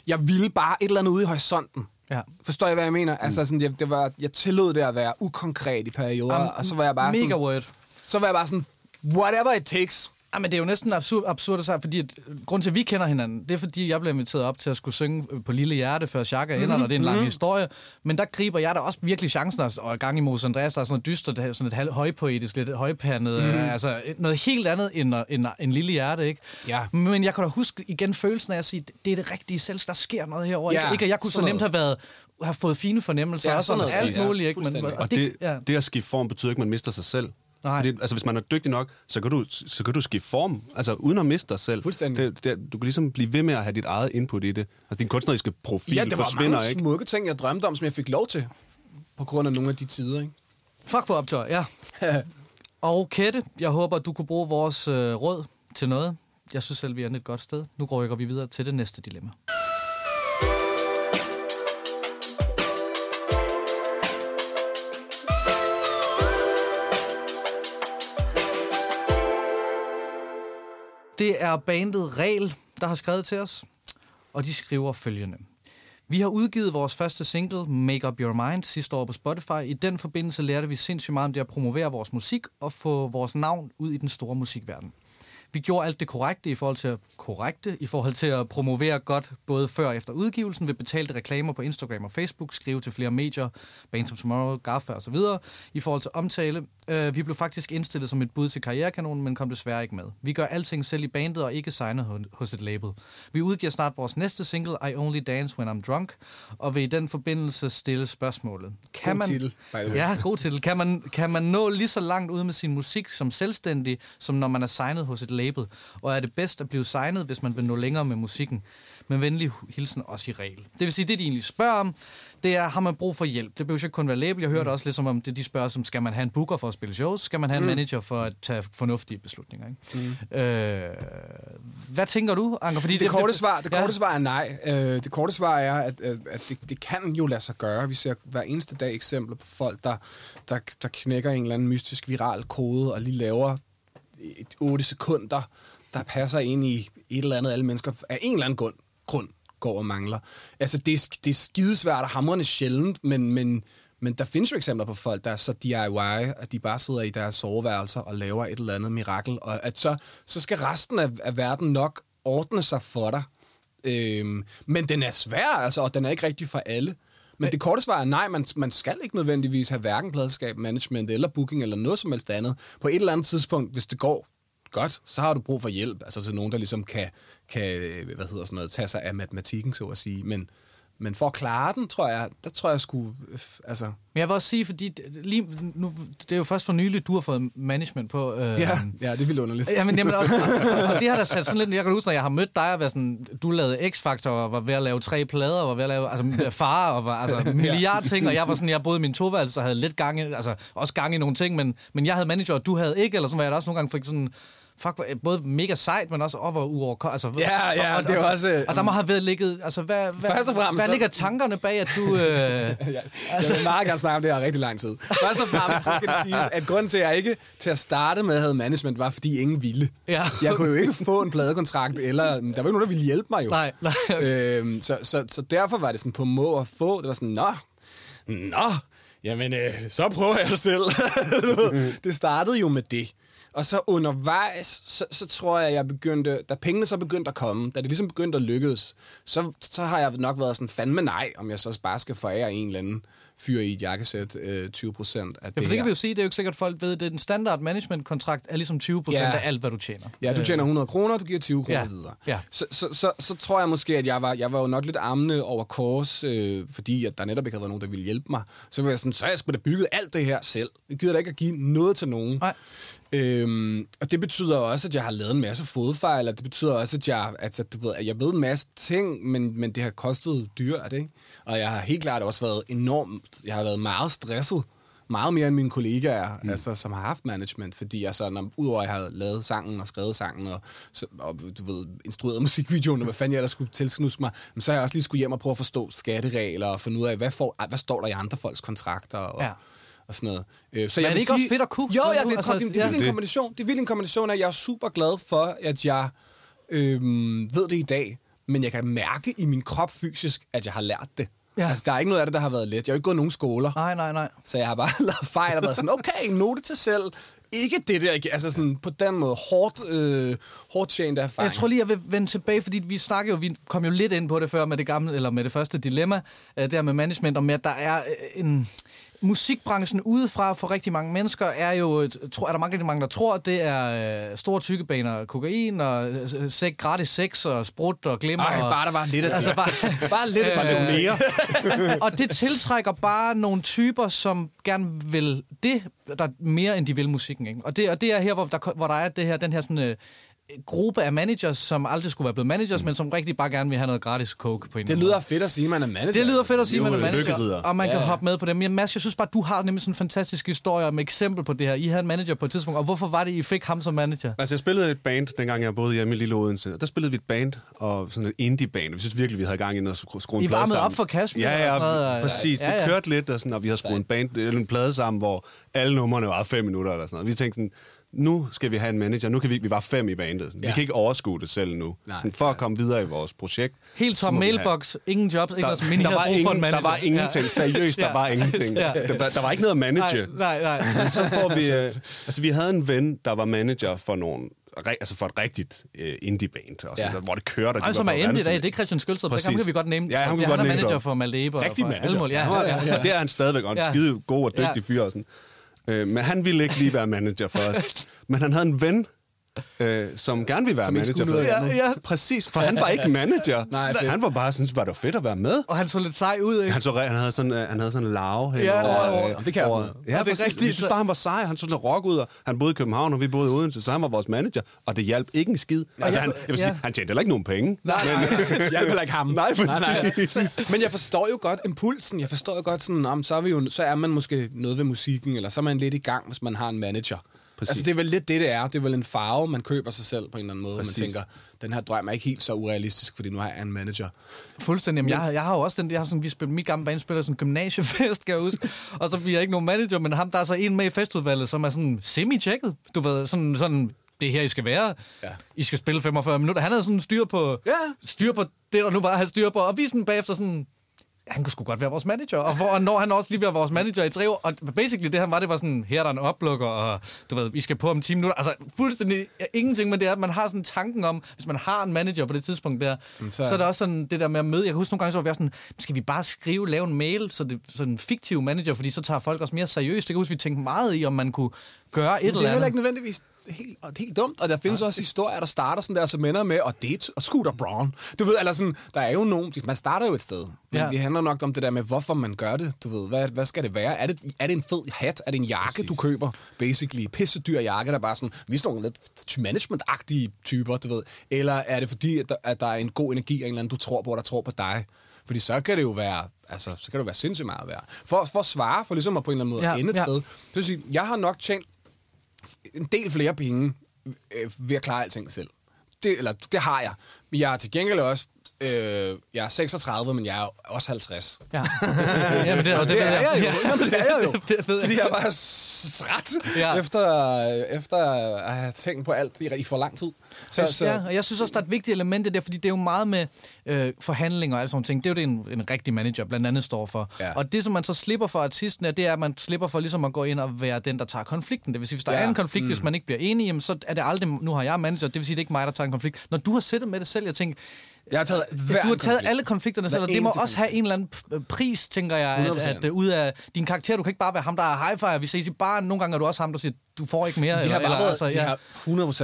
jeg ville bare et eller andet ude i horisonten. Ja. Forstår jeg, hvad jeg mener? Mm. Altså, sådan, jeg, det var, jeg tillod det at være ukonkret i perioder, Am- og så var jeg bare Mega sådan, word. så var jeg bare sådan, whatever it takes. Ja, men det er jo næsten absurd, absurd at sige, fordi at, grund til, at vi kender hinanden, det er, fordi jeg blev inviteret op til at skulle synge på Lille Hjerte, før Chaka ender, Mhm, og det er en lang historie. Men der griber jeg da også virkelig chancen, altså, og gang i Moses Andreas, der er sådan noget dystert, det er sådan et halv højpoetisk, lidt højpandet, Mhm. mm. altså noget helt andet end, end, end Lille Hjerte, ikke? Ja. Men jeg kan da huske igen følelsen af at sige, det er det rigtige selv, der sker noget herovre. Ja, ikke, at jeg kunne så nemt have været have fået fine fornemmelser, Ja, og sådan noget, alt ja, muligt, ikke? Men, fuldstændig. Og det, ja. det at skifte form betyder ikke, at man mister sig selv. Nej. Fordi, altså, hvis man er dygtig nok, så kan du, så kan du skifte form, altså uden at miste dig selv. Fuldstændig. Det, det, du kan ligesom blive ved med at have dit eget input i det. Altså, din kunstneriske profil Ja, det var forsvinder mange ikke. smukke ting, jeg drømte om, som jeg fik lov til, på grund af nogle af de tider, ikke? Fuck for optøj, ja. og Kette, jeg håber, du kunne bruge vores øh, råd til noget. Jeg synes selv, vi er et godt sted. Nu rykker vi videre til det næste dilemma. Det er bandet Regel, der har skrevet til os, og de skriver følgende. Vi har udgivet vores første single, Make Up Your Mind, sidste år på Spotify. I den forbindelse lærte vi sindssygt meget om det at promovere vores musik og få vores navn ud i den store musikverden. Vi gjorde alt det korrekte i forhold til at, korrekte, i forhold til at promovere godt, både før og efter udgivelsen, ved betalte reklamer på Instagram og Facebook, skrive til flere medier, Bands of Tomorrow, Gaffa og så videre, i forhold til omtale. Øh, vi blev faktisk indstillet som et bud til karrierekanonen, men kom desværre ikke med. Vi gør alting selv i bandet og ikke signet ho- hos et label. Vi udgiver snart vores næste single, I Only Dance When I'm Drunk, og vil i den forbindelse stille spørgsmålet. Kan God man, titel. Ja, god titel. Kan man, kan man nå lige så langt ud med sin musik som selvstændig, som når man er signet hos et label? Og er det bedst at blive signet, hvis man vil nå længere med musikken? Med venlig hilsen også i regel. Det vil sige, det de egentlig spørger om, det er, har man brug for hjælp? Det behøver ikke kun være label. Jeg hørte også lidt som om, det de spørger som, skal man have en booker for at spille shows? Skal man have en manager for at tage fornuftige beslutninger? Ikke? Mm. Øh, hvad tænker du, Anker? Fordi Det korte svar, det ja. korte svar er nej. Øh, det korte svar er, at, at, at det, det kan jo lade sig gøre. Vi ser hver eneste dag eksempler på folk, der, der, der knækker en eller anden mystisk viral kode og lige laver et 8 sekunder, der passer ind i et eller andet, alle mennesker af en eller anden grund, grund går og mangler. Altså, det er, det er skidesvært og hamrende sjældent, men, men, men der findes jo eksempler på folk, der er så DIY, at de bare sidder i deres soveværelser og laver et eller andet mirakel, og at så, så skal resten af, af verden nok ordne sig for dig. Øhm, men den er svær, altså, og den er ikke rigtig for alle. Men det korte svar er nej, man, man skal ikke nødvendigvis have hverken pladskab, management eller booking eller noget som helst andet. På et eller andet tidspunkt, hvis det går godt, så har du brug for hjælp. Altså til nogen, der ligesom kan, kan hvad hedder sådan noget, tage sig af matematikken, så at sige. Men, men for at klare den, tror jeg, der tror jeg skulle, øh, altså... Men jeg vil også sige, fordi lige nu, det er jo først for nylig, du har fået management på. Øh, Ja, ja det er vildt underligt. Ja, men, jamen, og, og, og, det har da sat sådan lidt... Jeg kan huske, når jeg har mødt dig og været sådan... Du lavede X-Factor og var ved at lave tre plader og var ved at lave altså, far og var, altså, milliard ting, og jeg var sådan... Jeg boede i min toværelse og havde lidt gang i... Altså, også gang i nogle ting, men, men jeg havde manager, og du havde ikke, eller sådan, hvor jeg også nogle gange fik sådan fuck, hvor- både mega sejt, men også op og uover... Altså, Ja, ja, og, det er og, også, Og der må have været ligget... Altså, hvad, hvad, Først og fremmest hvad ligger tankerne bag, at du... Øh, Jeg vil meget gerne snakke om det her rigtig lang tid. Først og fremmest så skal det siges, at grunden til, at jeg ikke til at starte med havde management, var, fordi ingen ville. Ja. Jeg kunne jo ikke få en pladekontrakt, eller der var ikke nogen, der ville hjælpe mig jo. Nej, nej. Øhm, så, så, så derfor var det sådan på må at få. Det var sådan, nå, nå, jamen, øh, så prøver jeg selv. Det startede jo med det. Og så undervejs, så, så tror jeg, jeg begyndte, da pengene så begyndte at komme, da det ligesom begyndte at lykkes, så, så har jeg nok været sådan, fandme nej, om jeg så bare skal forære en eller anden fyr i et jakkesæt øh, 20 procent af Ja, det for det kan vi jo sige, det er jo ikke sikkert, at folk ved, det er den standard management-kontrakt er ligesom 20 procent Ja. af alt, hvad du tjener. Ja, du tjener 100 kroner, du giver 20 kroner Ja. videre. Ja. Så, så, så, så tror jeg måske, at jeg var, jeg var jo nok lidt armende over kors, øh, fordi at der netop ikke havde været nogen, der ville hjælpe mig. Så var jeg sådan, så jeg skulle da bygget alt det her selv. Jeg gider da ikke at give noget til nogen. Nej. Øhm, og det betyder også, at jeg har lavet en masse fodfejl, og det betyder også, at jeg, at, at, du ved, at jeg ved en masse ting, men, men det har kostet dyrt, ikke? Og jeg har helt klart også været enormt, jeg har været meget stresset, meget mere end mine kollegaer, mm. altså, som har haft management, fordi jeg så, når, udover at jeg har lavet sangen og skrevet sangen, og, og du ved, instrueret musikvideoen, og hvad fanden jeg ellers skulle tilsnuske mig, men så har jeg også lige skulle hjem og prøve at forstå skatteregler, og finde ud af, hvad, får, hvad står der i andre folks kontrakter, og, Ja. og sådan noget. Øh, så Men er jeg det vil ikke også fedt at kunne Jo, sådan ja, det, er, Altså, altså, det, det, ja. er en Det- kombination. Det er virkelig en kombination af, at jeg er super glad for, at jeg øhm, ved det i dag, men jeg kan mærke i min krop fysisk, at jeg har lært det. Ja. Altså, der er ikke noget af det, der har været let. Jeg har ikke gået nogen skoler, Nej, nej, nej. så jeg har bare lavet fejl og været sådan, okay, note til selv. Ikke det der, altså sådan på den måde, hårdt, øh, hårdt tjent erfaring. Jeg tror lige, jeg vil vende tilbage, fordi vi snakker jo, vi kom jo lidt ind på det før med det gamle, eller med det første dilemma, øh, der med management, og med, at der er øh, en... Musikbranchen udefra for rigtig mange mennesker er jo, øh, tror, er der mange, mange, der tror, at det er øh, store tykkebaner, kokain og øh, sek, gratis sex og sprut og glimmer. Ej, og, bare der var lidt af Altså bare, Bare lidt af det. mere. og det tiltrækker bare nogle typer, som gerne vil det, der er mere end de vil musikken. Ikke? Og, det, og det er her, hvor der, hvor der er det her, den her sådan, øh, gruppe af managers, som aldrig skulle være blevet managers, men som rigtig bare gerne vil have noget gratis coke på en Det lyder fedt at sige, at man er manager. det lyder fedt at sige, Det at man er manager, og man kan Ja, ja. hoppe med på dem. Men Mads, jeg synes bare, du har nemlig sådan en fantastisk historie om eksempel på det her. I havde en manager på et tidspunkt, og hvorfor var det, I fik ham som manager? Altså, jeg spillede i et band, dengang jeg boede hjemme i Lille Odense. Der spillede vi et band, og sådan et indie-band. Vi synes virkelig, vi havde gang i noget skrue en I plade varmede sammen. op for Kashmir Ja, og ja, sådan noget, og- præcis. Ja, Det ja. kørte lidt, og, sådan, og vi havde skruet en, band, eller en plade sammen, hvor alle numrene var fem minutter eller sådan noget. Vi tænkte sådan, nu skal vi have en manager. Nu kan vi, vi var fem i bandet. Sådan. Vi Ja. kan ikke overskue det selv nu. Nej, sådan, for at komme videre i vores projekt. Helt tom vi have- mailbox, ingen jobs, ikke Der, noget, mini der, var brug for en ingen, manager. der var ingenting. Ja. Seriøst, der Ja. var ingenting. Ja. Der, var- der var ikke noget at manage. Nej, nej, nej. så får vi... Øh, altså, vi havde en ven, der var manager for nogle altså for et rigtigt øh, indie-band, og sådan, Ja. der, hvor det kørte. og de Ej, var som på er endelig i dag, det er Christian Skølstrup. Det Præcis. kan vi godt name. Ja, han kan godt han er manager for Maldive. og Rigtig for manager. Almol. Ja, Ja, ja, ja. ja. Det er han stadigvæk, og en Ja. skide god og dygtig Ja. fyr. Og sådan. Øh, men han ville ikke lige være manager for os. Men han havde en ven, øh, som gerne ville være Som manager for. Ja, ja, præcis. For han var ikke manager. Nej, fedt. han var bare sådan, bare det var fedt at være med. Og han så lidt sej ud, ikke? Han, så, han havde sådan, øh, han havde sådan en larve henover. ja, ja. øh, Det kan jeg over- sådan. Ja, det er rigtigt. Jeg synes bare, han var sej. Han så sådan rock ud, og han boede i København, og vi boede i Odense, så han var vores manager, og det hjalp ikke en skid. Altså, han, jeg vil sige, ja. han tjente heller ikke nogen penge. Nej, nej, jeg er heller ikke ham. Nej, præcis. Men jeg forstår jo godt impulsen. Jeg forstår jo godt sådan, om, så, er vi jo, så er man måske noget ved musikken, eller så er man lidt i gang, hvis man har en manager. Præcis. Altså, det er vel lidt det, det er. Det er vel en farve, man køber sig selv på en eller anden måde. hvor Man Præcis. tænker, den her drøm er ikke helt så urealistisk, fordi nu har jeg en manager. Fuldstændig. Jamen, jeg, jeg har jo også den, jeg har sådan, vi spiller, mit gamle band spiller sådan en gymnasiefest, kan jeg huske. og så vi har ikke nogen manager, men ham, der er så en med i festudvalget, som er sådan semi-tjekket. Du ved, sådan, sådan det er her, I skal være. Ja. I skal spille 45 minutter. Han havde sådan styr på, Ja. styr på det, der nu bare havde styr på. Og vi sådan bagefter sådan, han kunne sgu godt være vores manager. Og, hvor, når han også lige bliver vores manager i tre år, og basically det han var, det var sådan, her er der en oplukker, og du ved, vi skal på om 10 minutter. Altså fuldstændig ingenting, men det er, at man har sådan tanken om, hvis man har en manager på det tidspunkt der, så, så- så er det også sådan det der med at møde. Jeg kan huske nogle gange, så var vi sådan, skal vi bare skrive, lave en mail, så det sådan en fiktiv manager, fordi så tager folk også mere seriøst. Det kan huske, vi tænkte meget i, om man kunne gøre et Det eller er heller andet. ikke nødvendigvis helt, og det er helt dumt. Og der findes også historier, der starter sådan der, som ender med, og det og Scooter Braun. Du ved, eller sådan, der er jo nogen, man starter jo et sted. Men Ja. ja. det handler nok om det der med, hvorfor man gør det. Du ved, hvad, hvad skal det være? Er det, er det en fed hat? Er det en jakke, Præcis. du køber? Basically. Pisse dyr jakke, der er bare sådan, vi er sådan nogle lidt management-agtige typer, du ved. Eller er det fordi, at der, at der er en god energi af en eller anden, du tror på, der tror på dig? Fordi så kan det jo være, altså, så kan det jo være sindssygt meget værd. For, for at svare, for ligesom at på en eller anden måde Ja, ja, ende et ja. sted. Så sige, jeg har nok tjent en del flere penge øh, ved at klare alting selv. Det, eller, det har jeg. Men jeg har til gengæld også Øh, jeg er 36, men jeg er også 50. Ja. Jamen, det, og det, det er jeg jo. Jamen, det er jeg jo. det jeg. Fordi jeg er bare s- træt, Ja. ja. efter, efter at have tænkt på alt i, i for lang tid. Så, Så, ja, og jeg synes også, der er et vigtigt element i det, fordi det er jo meget med øh, forhandlinger og alle sådan ting. Det er jo det, en, en rigtig manager blandt andet står for. Ja. Og det, som man så slipper for artisten, er, det er, at man slipper for ligesom at gå ind og være den, der tager konflikten. Det vil sige, hvis der Ja, er en konflikt, mm. hvis man ikke bliver enig, jamen, så er det aldrig, nu har jeg manager, det vil sige, det er ikke mig, der tager en konflikt. Når du har siddet med det selv, jeg tænker, Jeg har taget hver du har taget konflikt. alle konflikterne selv, og det må også have en eller anden p- pris, tænker jeg, at, 100%. at, at ud af din karakter, du kan ikke bare være ham, der er high five, vi ses i baren, nogle gange er du også ham, der siger, du får ikke mere. Det har eller, bare været, altså, ja. har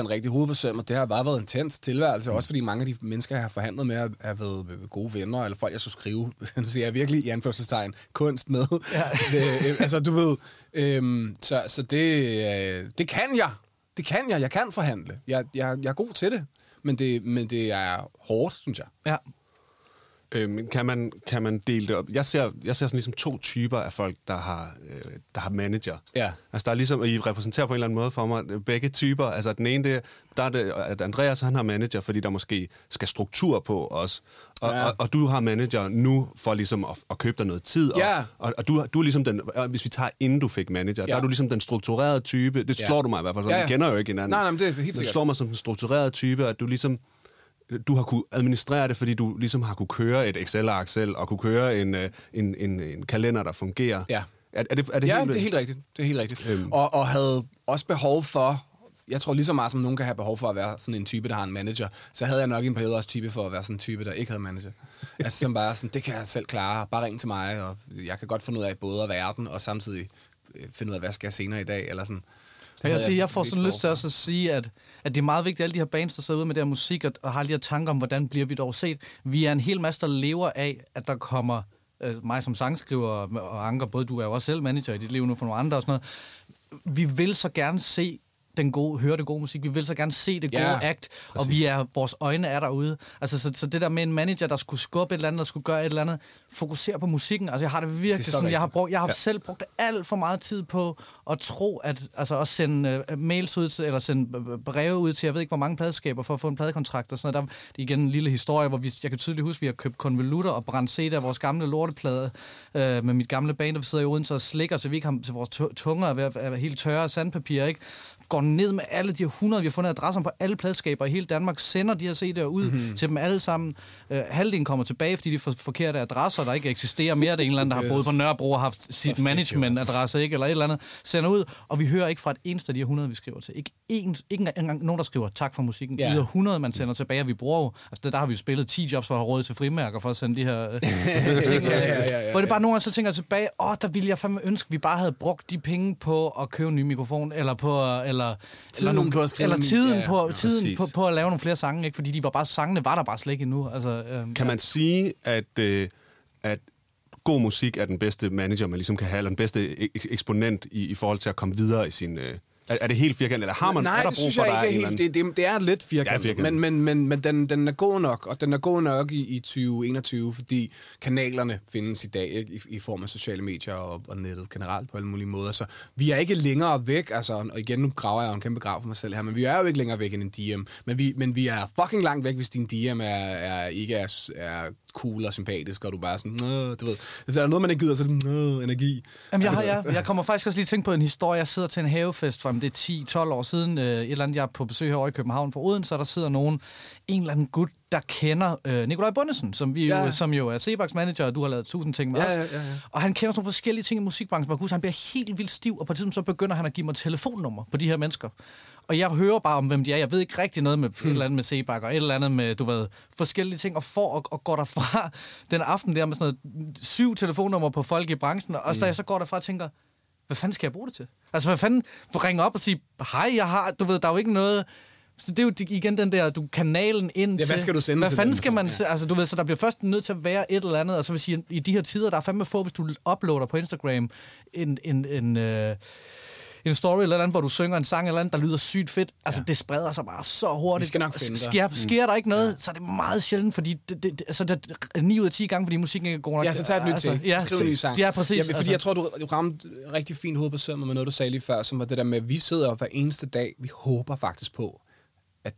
100% rigtig hovedbesøm, og det har bare været en intens tilværelse, også fordi mange af de mennesker, jeg har forhandlet med, har været gode venner, eller folk, jeg skulle skrive, nu siger jeg virkelig i anførselstegn, kunst med. Ja. øh, altså, du ved, øhm, så, så det, øh, det kan jeg. Det kan jeg. Jeg kan forhandle. Jeg, jeg, jeg er god til det. Men det, men det er hårdt, synes jeg. ja. Øhm, kan, man, kan man dele det op? Jeg ser, jeg ser sådan ligesom to typer af folk, der har, øh, der har manager. Ja. Altså der er ligesom, og I repræsenterer på en eller anden måde for mig øh, begge typer. Altså den ene, det, der er det, at Andreas han har manager, fordi der måske skal struktur på os. Og, Ja. ja. og, og du har manager nu for ligesom at, at købe dig noget tid. Og, Ja. og, og du, du er ligesom den, og hvis vi tager inden du fik manager, ja. der Ja. er du ligesom den strukturerede type. Det Ja. slår du mig i hvert fald. Ja, Ja, ja. ja. Vi kender jo ikke hinanden. Nej, nej, men det er helt sikkert. Det slår mig som den strukturerede type, at du ligesom du har kunne administrere det, fordi du ligesom har kunne køre et Excel-ark selv, og kunne køre en, øh, en, en, en kalender, der fungerer. Ja. Er, er det, er det ja, helt, det er helt rigtigt. Det er helt rigtigt. Øhm. Og, og havde også behov for, jeg tror lige så meget som nogen kan have behov for at være sådan en type, der har en manager, så havde jeg nok i en periode også type for at være sådan en type, der ikke havde manager. altså som bare sådan, det kan jeg selv klare, bare ring til mig, og jeg kan godt finde ud af både at være den, og samtidig øh, finde ud af, hvad skal jeg senere i dag, eller sådan. Det Jeg, sige, jeg får sådan lyst til også at sige, at, at det er meget vigtigt, at alle de her bands, der sidder ude med der musik, og, og har de her tanker om, hvordan bliver vi dog set. Vi er en hel masse, der lever af, at der kommer øh, mig som sangskriver og, og Anker, både du er jo også selv manager i dit liv nu for nogle andre og sådan noget. Vi vil så gerne se den gode, høre det gode musik. Vi vil så gerne se det gode ja, act, og vi er, vores øjne er derude. Altså, så, så det der med en manager, der skulle skubbe et eller andet, der skulle gøre et eller andet, fokusere på musikken. Altså, jeg har det virkelig Det er så sådan, jeg har, brugt, jeg har ja. selv brugt alt for meget tid på at tro, at altså at sende uh, mails ud til, eller sende breve ud til, jeg ved ikke, hvor mange pladeskaber for at få en pladekontrakt og sådan noget. Der det er igen en lille historie, hvor vi, jeg kan tydeligt huske, at vi har købt konvolutter og brændt CD af vores gamle lorteplade øh, med mit gamle band, der vi sidder i Odense og slikker, så vi ikke har til vores tu- tunger er at være helt tørre af sandpapir, ikke? Går ned med alle de her 100, vi har fundet adresser på alle pladeskaber i hele Danmark, sender de her CD'er ud mm-hmm. til dem alle sammen. Øh, halvdelen kommer tilbage, fordi de får forkerte adresser, der ikke eksisterer mere. Det er en eller anden, der har boet på Nørrebro og haft sit management-adresse, ikke? Eller et eller andet. Sender ud, og vi hører ikke fra et eneste af de her 100, vi skriver til. Ikke, en, ikke engang nogen, der skriver tak for musikken. Ja. Yeah. 100, man sender tilbage, og vi bruger jo... Altså, der, der har vi jo spillet 10 jobs for at have råd til frimærker, for at sende de her øh, ting. Ja, ja, ja, ja, Hvor det bare nogle gange så tænker jeg tilbage, åh, oh, der ville jeg fandme ønske, at vi bare havde brugt de penge på at købe en ny mikrofon, eller på... Eller, Tiden eller, nogle, eller tiden, ja, ja. på, Ja, tiden på, på, at lave nogle flere sange, ikke? fordi de var bare, sangene var der bare slet ikke endnu. Altså, øhm, Kan man sige, at, øh, at god musik er den bedste manager, man ligesom kan have, eller den bedste ek- eksponent i, i forhold til at komme videre i sin... Øh, er, er det helt firkantet, eller har man Nej, er der det brug synes for, jeg ikke er helt. Det, det, det er lidt firkantet, Ja, firkantet. men, men, men, men den, den er god nok, og den er god nok i, i 2021, fordi kanalerne findes i dag ikke? I, i form af sociale medier og, og nettet generelt på alle mulige måder. Så vi er ikke længere væk, altså, og igen, nu graver jeg jo en kæmpe grav for mig selv her, men vi er jo ikke længere væk end en DM. Men vi, men vi er fucking langt væk, hvis din DM er, er, ikke er, er cool og sympatisk, og du bare sådan, Nå, du ved. Hvis der er noget, man ikke gider, så er det Nå, energi. Jamen, jeg, har, jeg, jeg kommer faktisk også lige tænke på en historie. Jeg sidder til en havefest for, om det er 10-12 år siden. Øh, et eller andet, jeg er på besøg herovre i København for Odense, så der sidder nogen, en eller anden gut, der kender øh, Nikolaj Bundesen, som, vi jo, Ja. som jo er Sebaks manager, og du har lavet tusind ting med Ja, os. ja, ja, ja. Og han kender sådan nogle forskellige ting i musikbranchen, hvor han bliver helt vildt stiv, og på et tidspunkt så begynder han at give mig telefonnummer på de her mennesker. Og jeg hører bare om, hvem de er. Jeg ved ikke rigtig noget med hmm. et eller andet med Sebak, og et eller andet med, du ved, forskellige ting. Og får og, og går derfra den aften der med sådan noget syv telefonnummer på folk i branchen, og også da jeg så går derfra og tænker, hvad fanden skal jeg bruge det til? Altså, hvad fanden, for ringe op og sige, hej, jeg har, du ved, der er jo ikke noget... Så det er jo igen den der, du kanalen ind Ja, hvad skal du sende Hvad til fanden skal så? man, Ja. altså du ved, så der bliver først nødt til at være et eller andet, og så vil sige, i de her tider, der er fandme få, hvis du uploader på Instagram en, en, en, øh, en story eller andet, hvor du synger en sang eller andet, der lyder sygt fedt. Altså, ja. det spreder sig bare så hurtigt. Vi skal nok finde dig. sker, sker der ikke noget, ja. så er det meget sjældent, fordi det, det, altså, det er 9 ud af 10 gange, fordi musikken ikke er god nok. Ja, så tag et nyt altså, take. Ja, Skriv en ny sang. Ja, præcis. Ja, fordi altså. jeg tror, du, du ramte rigtig fint hoved på sømmet med noget, du sagde lige før, som var det der med, at vi sidder hver eneste dag, vi håber faktisk på, at,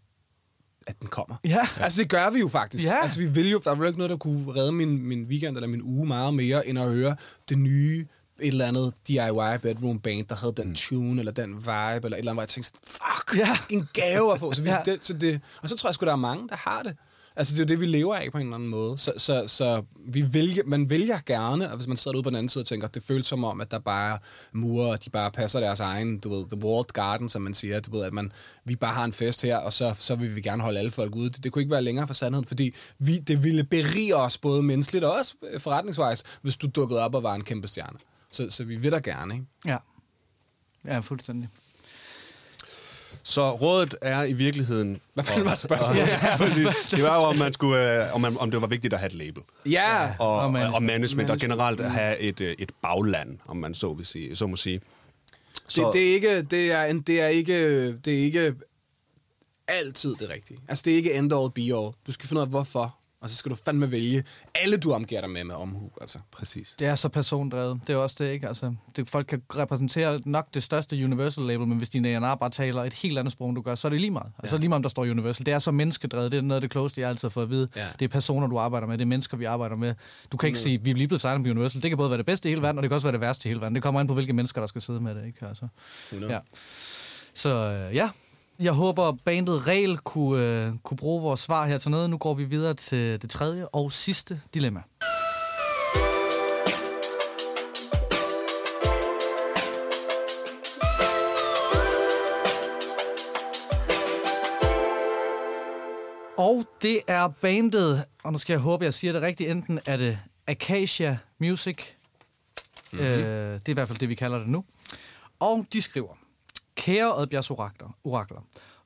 at den kommer. Ja. Altså, det gør vi jo faktisk. Ja. Altså, vi vil jo, der er vel ikke noget, der kunne redde min, min weekend eller min uge meget mere, end at høre det nye et eller andet DIY bedroom band, der havde den tune, eller den vibe, eller et eller andet, hvor jeg tænkte, fuck, Ja. en gave at få. Så vi, Ja. det, så det, og så tror jeg sgu, der er mange, der har det. Altså, det er jo det, vi lever af på en eller anden måde. Så, så, så vi vælger, man vælger gerne, og hvis man sidder ude på den anden side og tænker, det føles som om, at der bare er murer, og de bare passer deres egen, du ved, the walled garden, som man siger, du ved, at man, vi bare har en fest her, og så, så vil vi gerne holde alle folk ude. Det, det kunne ikke være længere fra sandheden, fordi vi, det ville berige os både menneskeligt og også forretningsvejs, hvis du dukkede op og var en kæmpe stjerne. Så, så vi vil da gerne, ikke? Ja. Ja, fuldstændig. Så rådet er i virkeligheden... Hvad fanden var spørgsmålet? Ja, præcis. det var jo, om, man skulle, øh, om, man, om det var vigtigt at have et label. Ja, Og, Og og, management. og management, og generelt Mm. at have et, øh, et bagland, om man så, vil sige, så må sige. det, det, er ikke, det, er en, det, er ikke, det er ikke altid det rigtige. Altså, det er ikke end all be all. Du skal finde ud af, hvorfor. Og så skal du fandme vælge alle, du omgiver dig med med omhu. Altså. Præcis. Det er så persondrevet. Det er også det, ikke? Altså, det, folk kan repræsentere nok det største Universal label, men hvis din A&R bare taler et helt andet sprog, end du gør, så er det lige meget. Altså lige meget, om der står Universal. Det er så menneskedrevet. Det er noget af det klogeste, jeg altid har fået at vide. Ja. Det er personer, du arbejder med. Det er mennesker, vi arbejder med. Du kan ikke sige, vi er lige blevet signet på Universal. Det kan både være det bedste i hele verden, og det kan også være det værste i hele verden. Det kommer an på, hvilke mennesker, der skal sidde med det, ikke? Altså. 100. Ja. Så øh, ja, jeg håber, bandet Regel kunne, øh, kunne bruge vores svar her til noget. Nu går vi videre til det tredje og sidste dilemma. Og det er bandet, og nu skal jeg håbe, jeg siger det rigtigt, enten er det Acacia Music, mm-hmm. øh, det er i hvert fald det, vi kalder det nu. Og de skriver, Kære Oddbjergs orakler, orakler,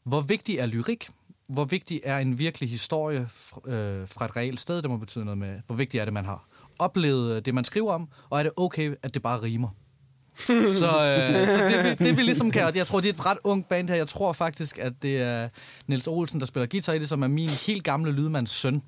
hvor vigtig er lyrik? Hvor vigtig er en virkelig historie øh, fra et reelt sted? Det må betyde noget med, hvor vigtigt er det, man har oplevet øh, det, man skriver om, og er det okay, at det bare rimer? Så, øh, så det, det vi ligesom kan, og jeg tror, det er et ret ungt band her. Jeg tror faktisk, at det er Niels Olsen, der spiller guitar i det, som er min helt gamle lydmands søn.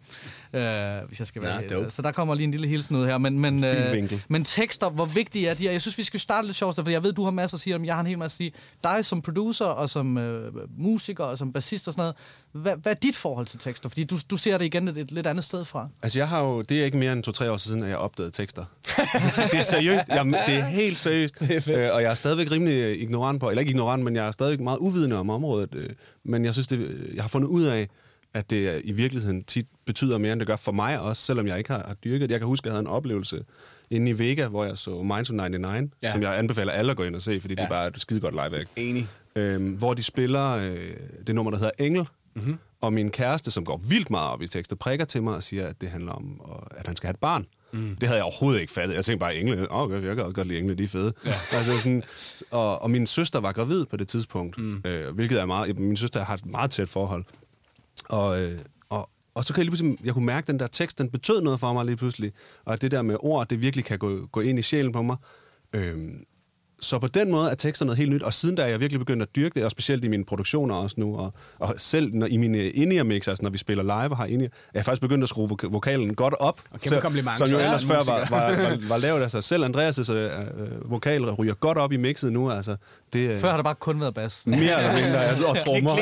Øh, hvis jeg skal være Ja. Så der kommer lige en lille hilsen ud her. Men, men, øh, men tekster, hvor vigtige er de? Og Jeg synes, vi skal starte lidt sjovt, for jeg ved, du har masser at sige om. Jeg har en hel masse at sige. Dig som producer og som øh, musiker og som bassist og sådan noget. Hvad, hvad er dit forhold til tekster? Fordi du, du ser det igen et, et lidt andet sted fra. Altså, jeg har jo, det er ikke mere end to-tre år siden, at jeg opdagede tekster. Altså, det er seriøst. Jeg, det er helt seriøst. Øh, og jeg er stadigvæk rimelig øh, ignorant på, eller ikke ignorant, men jeg er stadigvæk meget uvidende om området. øh, Men jeg synes, det, jeg har fundet ud af, at det øh, i virkeligheden tit betyder mere, end det gør for mig også, selvom jeg ikke har, har dyrket det. Jeg kan huske, at jeg havde en oplevelse inde i Vega, hvor jeg så Minds to 99, Ja. som jeg anbefaler alle at gå ind og se, fordi ja. det er bare et skide godt live Enig. øhm, hvor de spiller øh, det nummer, der hedder Engel. Mm-hmm. Og min kæreste, som går vildt meget op i tekster, prikker til mig og siger, at det handler om, at han skal have et barn. Mm. Det havde jeg overhovedet ikke fattet. Jeg tænkte bare, engle, oh, okay, jeg kan også godt lide engle, de er fede. Ja. Altså sådan, og, og min søster var gravid på det tidspunkt, mm. øh, hvilket er meget... Min søster har et meget tæt forhold. Og, øh, og, og så kan jeg lige pludselig, jeg kunne mærke, at den der tekst, den betød noget for mig lige pludselig. Og at det der med ord, det virkelig kan gå, gå ind i sjælen på mig. Øhm, så på den måde er tekster noget helt nyt, og siden da er jeg virkelig begyndt at dyrke det, og specielt i mine produktioner også nu, og, og selv når, i mine in mix, altså når vi spiller live og har in er jeg faktisk begyndt at skrue voka- vokalen godt op. Og kæmpe kompliment Som jo ellers før var, var, var, var lavt. Altså selv Andreas' øh, øh, vokal ryger godt op i mixet nu. Altså, det, øh, Før har det bare kun været bas. mere eller mindre, altså, og trommer. Og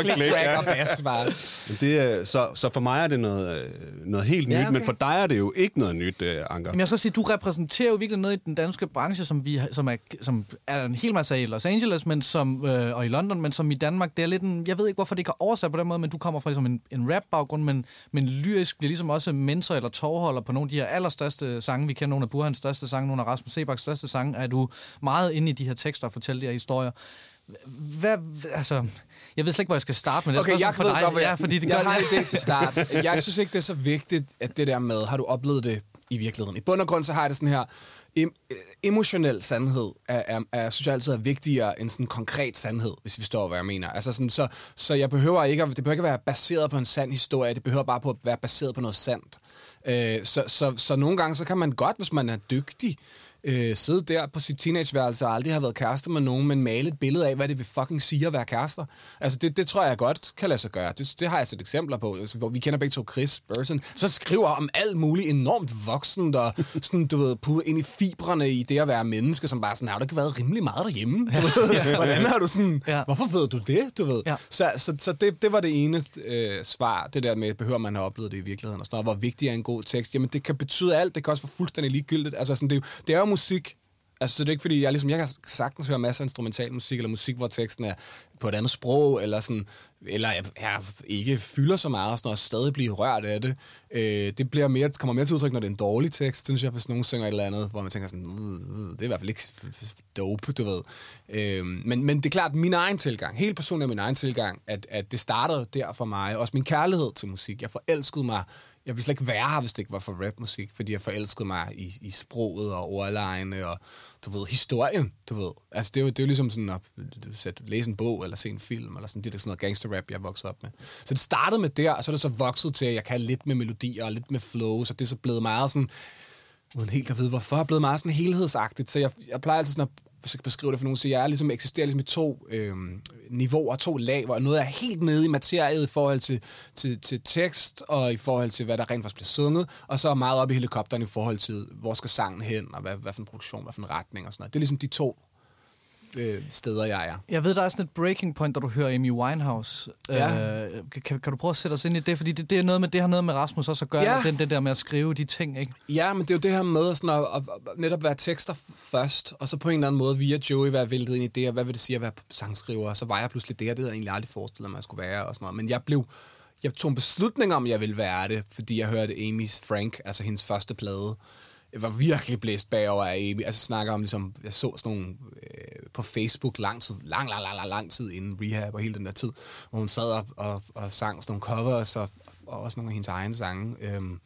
Klik, klik, track ja. og bass, bare. Men Det, så, så for mig er det noget, øh, noget helt nyt, Ja, okay. men for dig er det jo ikke noget nyt, øh, Anker. Jamen, jeg skal sige, du repræsenterer jo virkelig noget i den danske branche, som, vi, som, er, som er en hel masse i Los Angeles men som, øh, og i London, men som i Danmark, det er lidt en, jeg ved ikke, hvorfor det er oversat på den måde, men du kommer fra ligesom en, en rap-baggrund, men, men lyrisk bliver ligesom også mentor eller tovholder på nogle af de her allerstørste sange. Vi kender nogle af Burhans største sange, nogle af Rasmus Sebaks største sange. Er du meget inde i de her tekster og fortæller de her historier? Hvad, altså, jeg ved slet ikke, hvor jeg skal starte med det. Okay, jeg for ved dig. godt, ja, fordi det jeg gør, har en idé til start. Jeg synes ikke, det er så vigtigt, at det der med, har du oplevet det i virkeligheden? I bund og grund, så har jeg det sådan her, em- øh, emotionel sandhed er, er, er, synes jeg altid er vigtigere end sådan konkret sandhed, hvis vi forstår, hvad jeg mener. Altså sådan, så, så jeg behøver ikke, at- det behøver ikke at være baseret på en sand historie, det behøver bare på at være baseret på noget sandt. Øh, så, så, så nogle gange, så kan man godt, hvis man er dygtig, øh, sidde der på sit teenageværelse og aldrig have været kærester med nogen, men male et billede af, hvad det vil fucking sige at være kærester. Altså, det, det tror jeg godt kan lade sig gøre. Det, det har jeg set eksempler på, altså, hvor vi kender begge to Chris Burton, så skriver om alt muligt enormt voksent og sådan, du ved, putte ind i fibrene i det at være menneske, som bare sådan, har du ikke været rimelig meget derhjemme? Du ved? Hvordan har du sådan, Ja. hvorfor ved du det, du ved? Ja. Så, så, så det, det var det ene øh, svar, det der med, behøver man have oplevet det i virkeligheden, og sådan noget, hvor vigtig er en god tekst. Jamen, det kan betyde alt, det kan også være fuldstændig ligegyldigt. Altså, sådan, det, er det er jo musik, Altså, så det er ikke fordi, jeg, ligesom, jeg kan sagtens høre masser af instrumental musik, eller musik, hvor teksten er på et andet sprog, eller sådan, eller jeg, jeg ikke fylder så meget, og sådan og stadig bliver rørt af det. Øh, det bliver mere, kommer mere til udtryk, når det er en dårlig tekst, synes jeg, hvis nogen synger et eller andet, hvor man tænker sådan, det er i hvert fald ikke dope, du ved. Øh, men, men det er klart, min egen tilgang, helt personligt min egen tilgang, at, at det startede der for mig, også min kærlighed til musik. Jeg forelskede mig jeg ville slet ikke være her, hvis det ikke var for rapmusik, fordi jeg forelskede mig i, i sproget og ordlejene og, du ved, historien, du ved. Altså, det er jo, det er jo ligesom sådan at sætte, læse en bog eller se en film, eller sådan, det er sådan noget gangster-rap, jeg voksede op med. Så det startede med der, og så er det så vokset til, at jeg kan lidt med melodier og lidt med flow, så det er så blevet meget sådan, uden helt at vide, hvorfor, er blevet meget sådan helhedsagtigt. Så jeg, jeg plejer altid sådan at skal jeg beskrive det for nogen, så jeg er ligesom, eksisterer ligesom i to øh, niveauer, to lag, hvor noget er helt nede i materiet i forhold til, til, til tekst, og i forhold til, hvad der rent faktisk bliver sunget, og så meget op i helikopteren i forhold til, hvor skal sangen hen, og hvad, hvad for en produktion, hvad for en retning og sådan noget. Det er ligesom de to øh, steder, jeg er. Jeg ved, der er sådan et breaking point, da du hører Amy Winehouse. Ja. Øh, kan, kan du prøve at sætte os ind i det? Fordi det, det, er noget med, det har noget med Rasmus også at gøre, Ja. den, det der med at skrive de ting, ikke? Ja, men det er jo det her med sådan at, at, at netop være tekster først, og så på en eller anden måde via Joey være væltet ind i det, og hvad vil det sige at være sangskriver, og så var jeg pludselig det, og det havde jeg egentlig aldrig forestillet mig, at jeg skulle være, og sådan noget. Men jeg blev, jeg tog en beslutning om, at jeg ville være det, fordi jeg hørte Amy's Frank, altså hendes første plade. Jeg var virkelig blæst bagover af Amy. Altså snakker om, ligesom, jeg så sådan nogle øh, på Facebook lang tid, lang, lang, lang, lang, lang tid inden rehab og hele den der tid, hvor hun sad op og, og sang sådan nogle covers og, og også nogle af hendes egne sange. Øhm,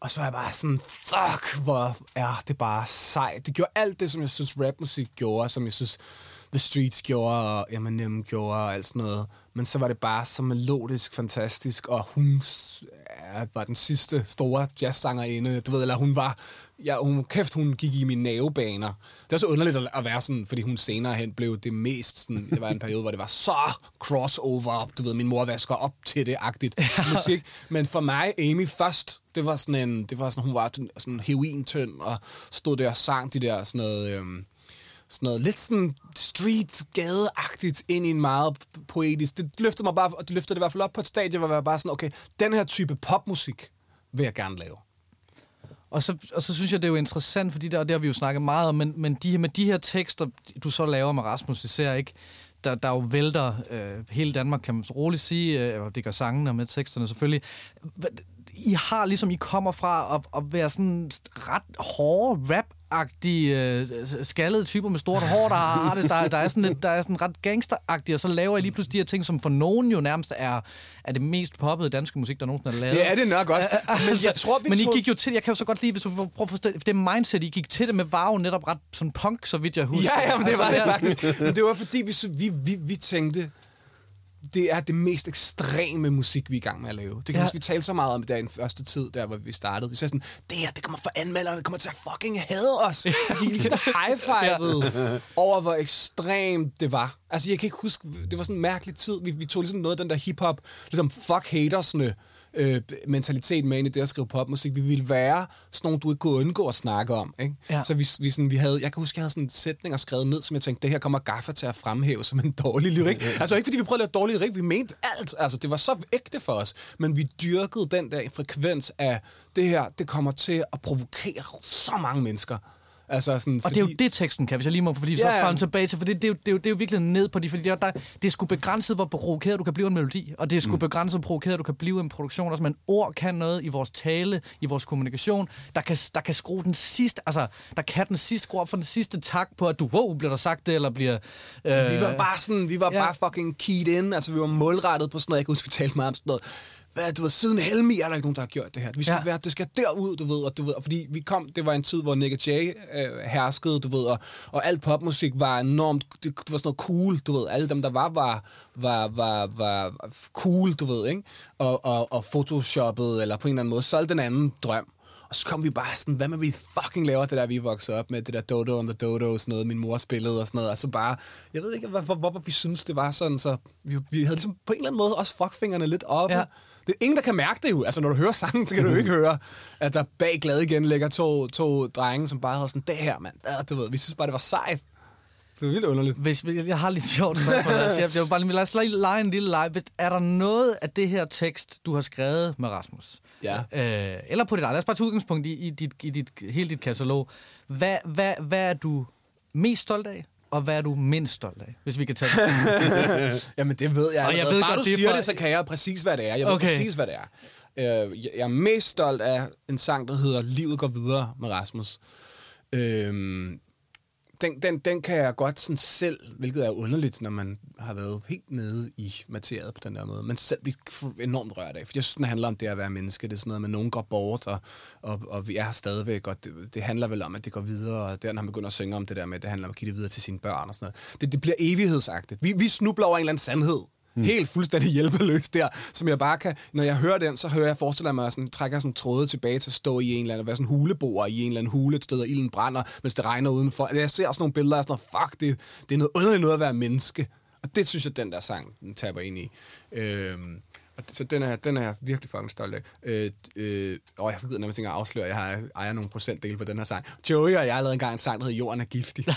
og så var jeg bare sådan, fuck, hvor er det bare sejt. Det gjorde alt det, som jeg synes rapmusik gjorde, som jeg synes The Streets gjorde, og Eminem gjorde, og alt sådan noget. Men så var det bare så melodisk fantastisk, og hun var den sidste store jazzsangerinde, du ved, eller hun var, ja, hun, kæft, hun gik i mine nervebaner. Det er så underligt at, være sådan, fordi hun senere hen blev det mest, sådan, det var en periode, hvor det var så crossover, du ved, min mor vasker op til det-agtigt musik. Men for mig, Amy først, det var sådan en, det var sådan, hun var sådan- sådan heroin-tynd, og stod der og sang de der sådan noget, øhm, sådan noget lidt sådan street gadeagtigt ind i en meget poetisk. Det løftede mig bare, og det løftede det i hvert fald op på et stadie, hvor jeg var bare sådan, okay, den her type popmusik vil jeg gerne lave. Og så, og så synes jeg, det er jo interessant, fordi der, og det har vi jo snakket meget om, men, men de, med de her tekster, du så laver med Rasmus, især ikke, der, der jo vælter øh, hele Danmark, kan man så roligt sige, øh, det gør sangene og med teksterne selvfølgelig. I har ligesom, I kommer fra at, at være sådan ret hårde rap agtige øh, skaldede typer med stort hår, der har det. Der, der, er sådan lidt, der er sådan ret gangsteragtige, og så laver I lige pludselig de her ting, som for nogen jo nærmest er, er det mest poppede danske musik, der nogensinde er lavet. Det er det nok også. Men jeg tror, vi Men I gik jo til, jeg kan jo så godt lide, hvis du prøver at forstå, det mindset, I gik til det med, var jo netop ret sådan punk, så vidt jeg husker. Ja, ja, men det var det Altså, faktisk. Men det var fordi, vi, vi, vi, vi tænkte, det er det mest ekstreme musik, vi er i gang med at lave. Det kan Ja. ja. huske, vi talte så meget om der i den første tid, der hvor vi startede. Vi sagde sådan, det her, det kommer for anmelderne, det kommer til at fucking hade os. Vi gik sådan high-fivet over, hvor ekstremt det var. Altså, jeg kan ikke huske, det var sådan en mærkelig tid. Vi, vi tog ligesom noget af den der hip-hop, ligesom fuck hatersne øh, mentalitet med ind i det at skrive popmusik. Vi ville være sådan nogle, du ikke kunne undgå at snakke om. Ikke? Ja. Så vi, vi, sådan, vi havde, jeg kan huske, jeg havde sådan sætninger skrevet ned, som jeg tænkte, det her kommer Gaffa til at fremhæve som en dårlig lyrik. altså ikke fordi vi prøvede at lave dårlig lyrik, vi mente alt. Altså det var så ægte for os. Men vi dyrkede den der frekvens af, det her, det kommer til at provokere så mange mennesker. Altså sådan, Og det er jo det, teksten kan, hvis jeg lige må, fordi så Ja, ja. frem tilbage til, for det, det, er jo, det, er jo, det er jo virkelig ned på de, fordi der, der, det er sgu begrænset, hvor provokeret du kan blive en melodi, og det er sgu mm. begrænset, hvor provokeret du kan blive en produktion, også, men ord kan noget i vores tale, i vores kommunikation, der kan, der kan skrue den sidste, altså, der kan den sidste skrue op for den sidste tak på, at du, wow, bliver der sagt det, eller bliver... Øh, Vi var bare sådan, vi var ja. bare fucking keyed in, altså vi var målrettet på sådan noget, jeg kan huske, vi talte meget om sådan noget, hvad, du ved, siden Helmi er der ikke nogen, der har gjort det her. Vi skal Ja. være, det skal derud, du ved, og du ved, og fordi vi kom, det var en tid, hvor Nick Jay øh, herskede, du ved, og, og alt popmusik var enormt, det, det var sådan noget cool, du ved, alle dem, der var, var, var, var, var cool, du ved, ikke? Og, og, og photoshoppet, eller på en eller anden måde, solgte den anden drøm. Og så kom vi bare sådan, hvad med vi fucking laver det der, vi voksede op med, det der Dodo and the Dodo, sådan noget, min mor spillede og sådan noget. Altså bare, jeg ved ikke, hvorfor, hvorfor vi synes, det var sådan, så vi, vi havde ligesom på en eller anden måde også fuckfingrene lidt oppe. Ja. Ja. Det er ingen, der kan mærke det jo. Altså, når du hører sangen, så kan du jo ikke høre, at der bag glad igen ligger to, to drenge, som bare havde sådan, det her, mand. Ja, du ved, vi synes bare, det var sejt. Det var vildt underligt. Hvis, jeg har lidt sjovt spørgsmål. Jeg, jeg vil bare lige, lad os lige lege en lille leg. Er der noget af det her tekst, du har skrevet med Rasmus? Ja. Øh, eller på dit eget. Lad os bare tage udgangspunkt i, i, dit, i dit, hele dit katalog. Hvad, hvad, hvad er du mest stolt af? Og hvad er du mindst stolt af, hvis vi kan tage det? Jamen, det ved jeg. Og jeg ved Bare godt, du det er siger fra- det, så kan jeg præcis, hvad det er. Jeg ved Okay. præcis, hvad det er. Øh, jeg jeg er mest stolt af en sang, der hedder Livet går videre med Rasmus. Øhm, den, den, den kan jeg godt sådan selv, hvilket er underligt, når man har været helt nede i materiet på den der måde, men selv blive enormt rørt af. For jeg synes, den handler om det at være menneske. Det er sådan noget med, at nogen går bort, og, og, og vi er her stadigvæk, og det, det handler vel om, at det går videre, og der, når han begynder at synge om det der med, at det handler om at give det videre til sine børn og sådan noget. Det, det bliver evighedsagtigt. Vi, vi snubler over en eller anden sandhed. Mm. Helt fuldstændig hjælpeløs der, som jeg bare kan... Når jeg hører den, så hører jeg, forestiller mig, at sådan, trækker sådan tråde tilbage til at stå i en eller anden, være sådan huleboer i en eller anden hule et sted, og ilden brænder, mens det regner udenfor. Jeg ser sådan nogle billeder af sådan fuck, det, det er noget underligt noget at være menneske. Og det synes jeg, den der sang, den taber ind i. Øhm, så den er, den er jeg virkelig fucking stolt af. Øh, øh, og jeg ved nærmest ikke at afsløre, at jeg har, ejer nogle procentdele på den her sang. Joey og jeg har lavet engang en sang, der hedder Jorden er giftig.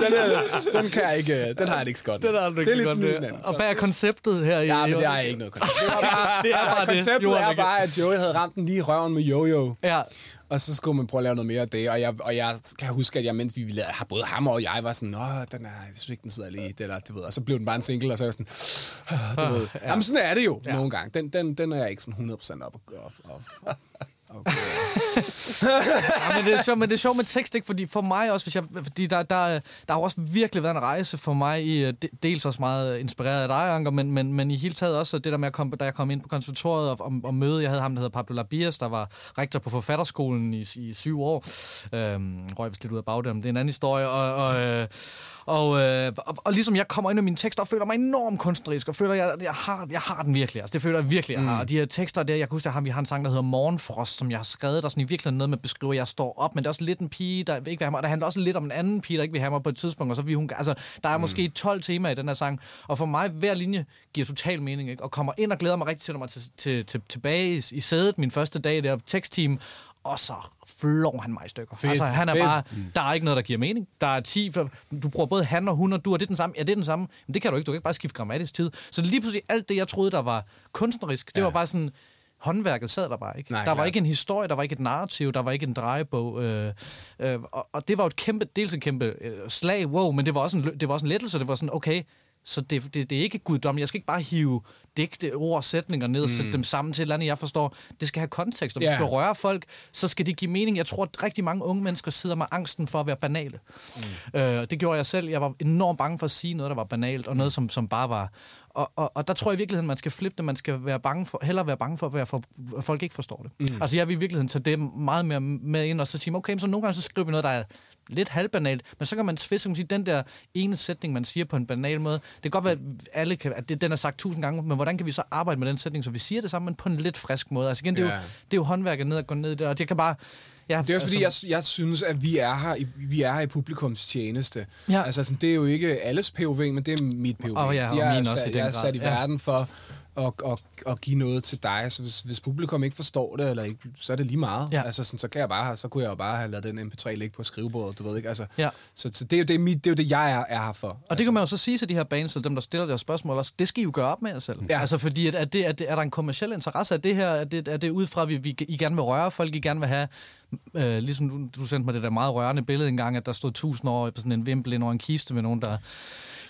den, er, den, kan jeg ikke, den har jeg det ikke så godt. Det er, det er lidt min anden, Og hvad er konceptet her? i- Ja, men det er ikke noget koncept. Det er bare, Det er bare det. konceptet Jorden er er bare, at Joey havde ramt den lige i røven med Jojo. Ja. Og så skulle man prøve at lave noget mere af det. Og jeg, og jeg kan huske, at jeg, mens vi lavede, har både ham og jeg var sådan, Nå, den er, jeg synes ikke, den sidder det, eller du ved. Og så blev den bare en single, og så var jeg sådan, "Ah, du ved. Ja. Jamen, sådan er det jo ja. nogle gange. Den, den, den er jeg ikke sådan 100% op og op, op, op. ja, men det er sjovt, men det er sjovt med tekst, ikke? Fordi for mig også, hvis jeg, fordi der, der, der har også virkelig været en rejse for mig i, øh, de- dels også meget inspireret af dig, Anker, men, men, men i hele taget også det der med, at komme, da jeg kom ind på konservatoriet og, og, og møde, jeg havde ham, der hedder Pablo Labias, der var rektor på forfatterskolen i, i syv år. Øhm, røg vist lidt ud af bagdømmen, det er en anden historie. Og, og, øh, og, øh, og, og ligesom jeg kommer ind i mine tekster og føler mig enormt kunstnerisk, og føler, jeg, jeg, har, jeg har den virkelig. Altså, det føler jeg virkelig, jeg har. Og de her tekster der, jeg kan huske, at vi har en sang, der hedder Morgenfrost, som jeg har skrevet, der sådan i virkeligheden noget med at beskrive, at jeg står op, men det er også lidt en pige, der ikke vil have mig. Og det handler også lidt om en anden pige, der ikke vil have mig på et tidspunkt, og så vil hun, altså, der er måske 12 temaer i den her sang, og for mig, hver linje giver total mening, ikke? og kommer ind og glæder mig rigtig til, mig til, til, til, tilbage i, i sædet min første dag der, tekstteam, og så flår han mig i stykker. Fedt, altså, han er fedt. bare, der er ikke noget, der giver mening. Der er 10, for, du bruger både han og hun, og du, er det den samme? Ja, det er den samme. Men det kan du ikke, du kan ikke bare skifte grammatisk tid. Så lige pludselig, alt det, jeg troede, der var kunstnerisk, det ja. var bare sådan, håndværket sad der bare ikke. Nej, der var klart. ikke en historie, der var ikke et narrativ, der var ikke en drejebog. Øh, øh, og, og det var jo et kæmpe, dels et kæmpe øh, slag, wow, men det var også en, det var også en lettelse. Det var sådan, okay, så det, det, det er ikke guddom. Jeg skal ikke bare hive digte, ord og sætninger ned og sætte mm. dem sammen til et eller andet, jeg forstår. Det skal have kontekst, og hvis yeah. skal røre folk, så skal det give mening. Jeg tror, at rigtig mange unge mennesker sidder med angsten for at være banale. Mm. Øh, det gjorde jeg selv. Jeg var enormt bange for at sige noget, der var banalt, og noget, som, som bare var... Og, og, og der tror jeg i virkeligheden, man skal flippe det. Man skal være bange for, hellere være bange for, at, være for, at folk ikke forstår det. Mm. Altså jeg vil i virkeligheden tage det meget mere med ind, og så sige, okay, så nogle gange så skriver vi noget, der er lidt halvbanalt, men så kan man tviste, kan man sige, den der ene sætning, man siger på en banal måde, det kan godt være, at alle kan, at det, den er sagt tusind gange, men hvordan kan vi så arbejde med den sætning, så vi siger det samme, men på en lidt frisk måde? Altså igen, det er, Ja. jo, det er jo håndværket ned og gå ned i det, og det kan bare... Ja, Det er også fordi, jeg, jeg synes, at vi er her i, vi er her i publikums tjeneste. Ja. Altså, sådan, det er jo ikke alles POV, men det er mit POV. Og ja, og er, min også sat, i jeg er sat i Ja. verden for at, at, at give noget til dig. Så hvis, hvis publikum ikke forstår det, eller ikke, så er det lige meget. Ja. Altså, sådan, så, kan jeg bare, så kunne jeg jo bare have lavet den MP3 ligge på skrivebordet, du ved ikke. Altså, Ja. Så, så det, er jo, det, er mit, det er jo det, jeg er, er her for. Og det kan man jo så sige til de her bands, og dem, der stiller deres spørgsmål også, det skal I jo gøre op med jer selv. Ja. Altså fordi, at, at det, at det, er der en kommersiel interesse af det her? Er det, er det ud fra, at vi, vi, I gerne vil røre folk, I gerne vil have, øh, ligesom du, du sendte mig det der meget rørende billede engang, at der stod tusind år på sådan en vimpel ind over en kiste med nogen, der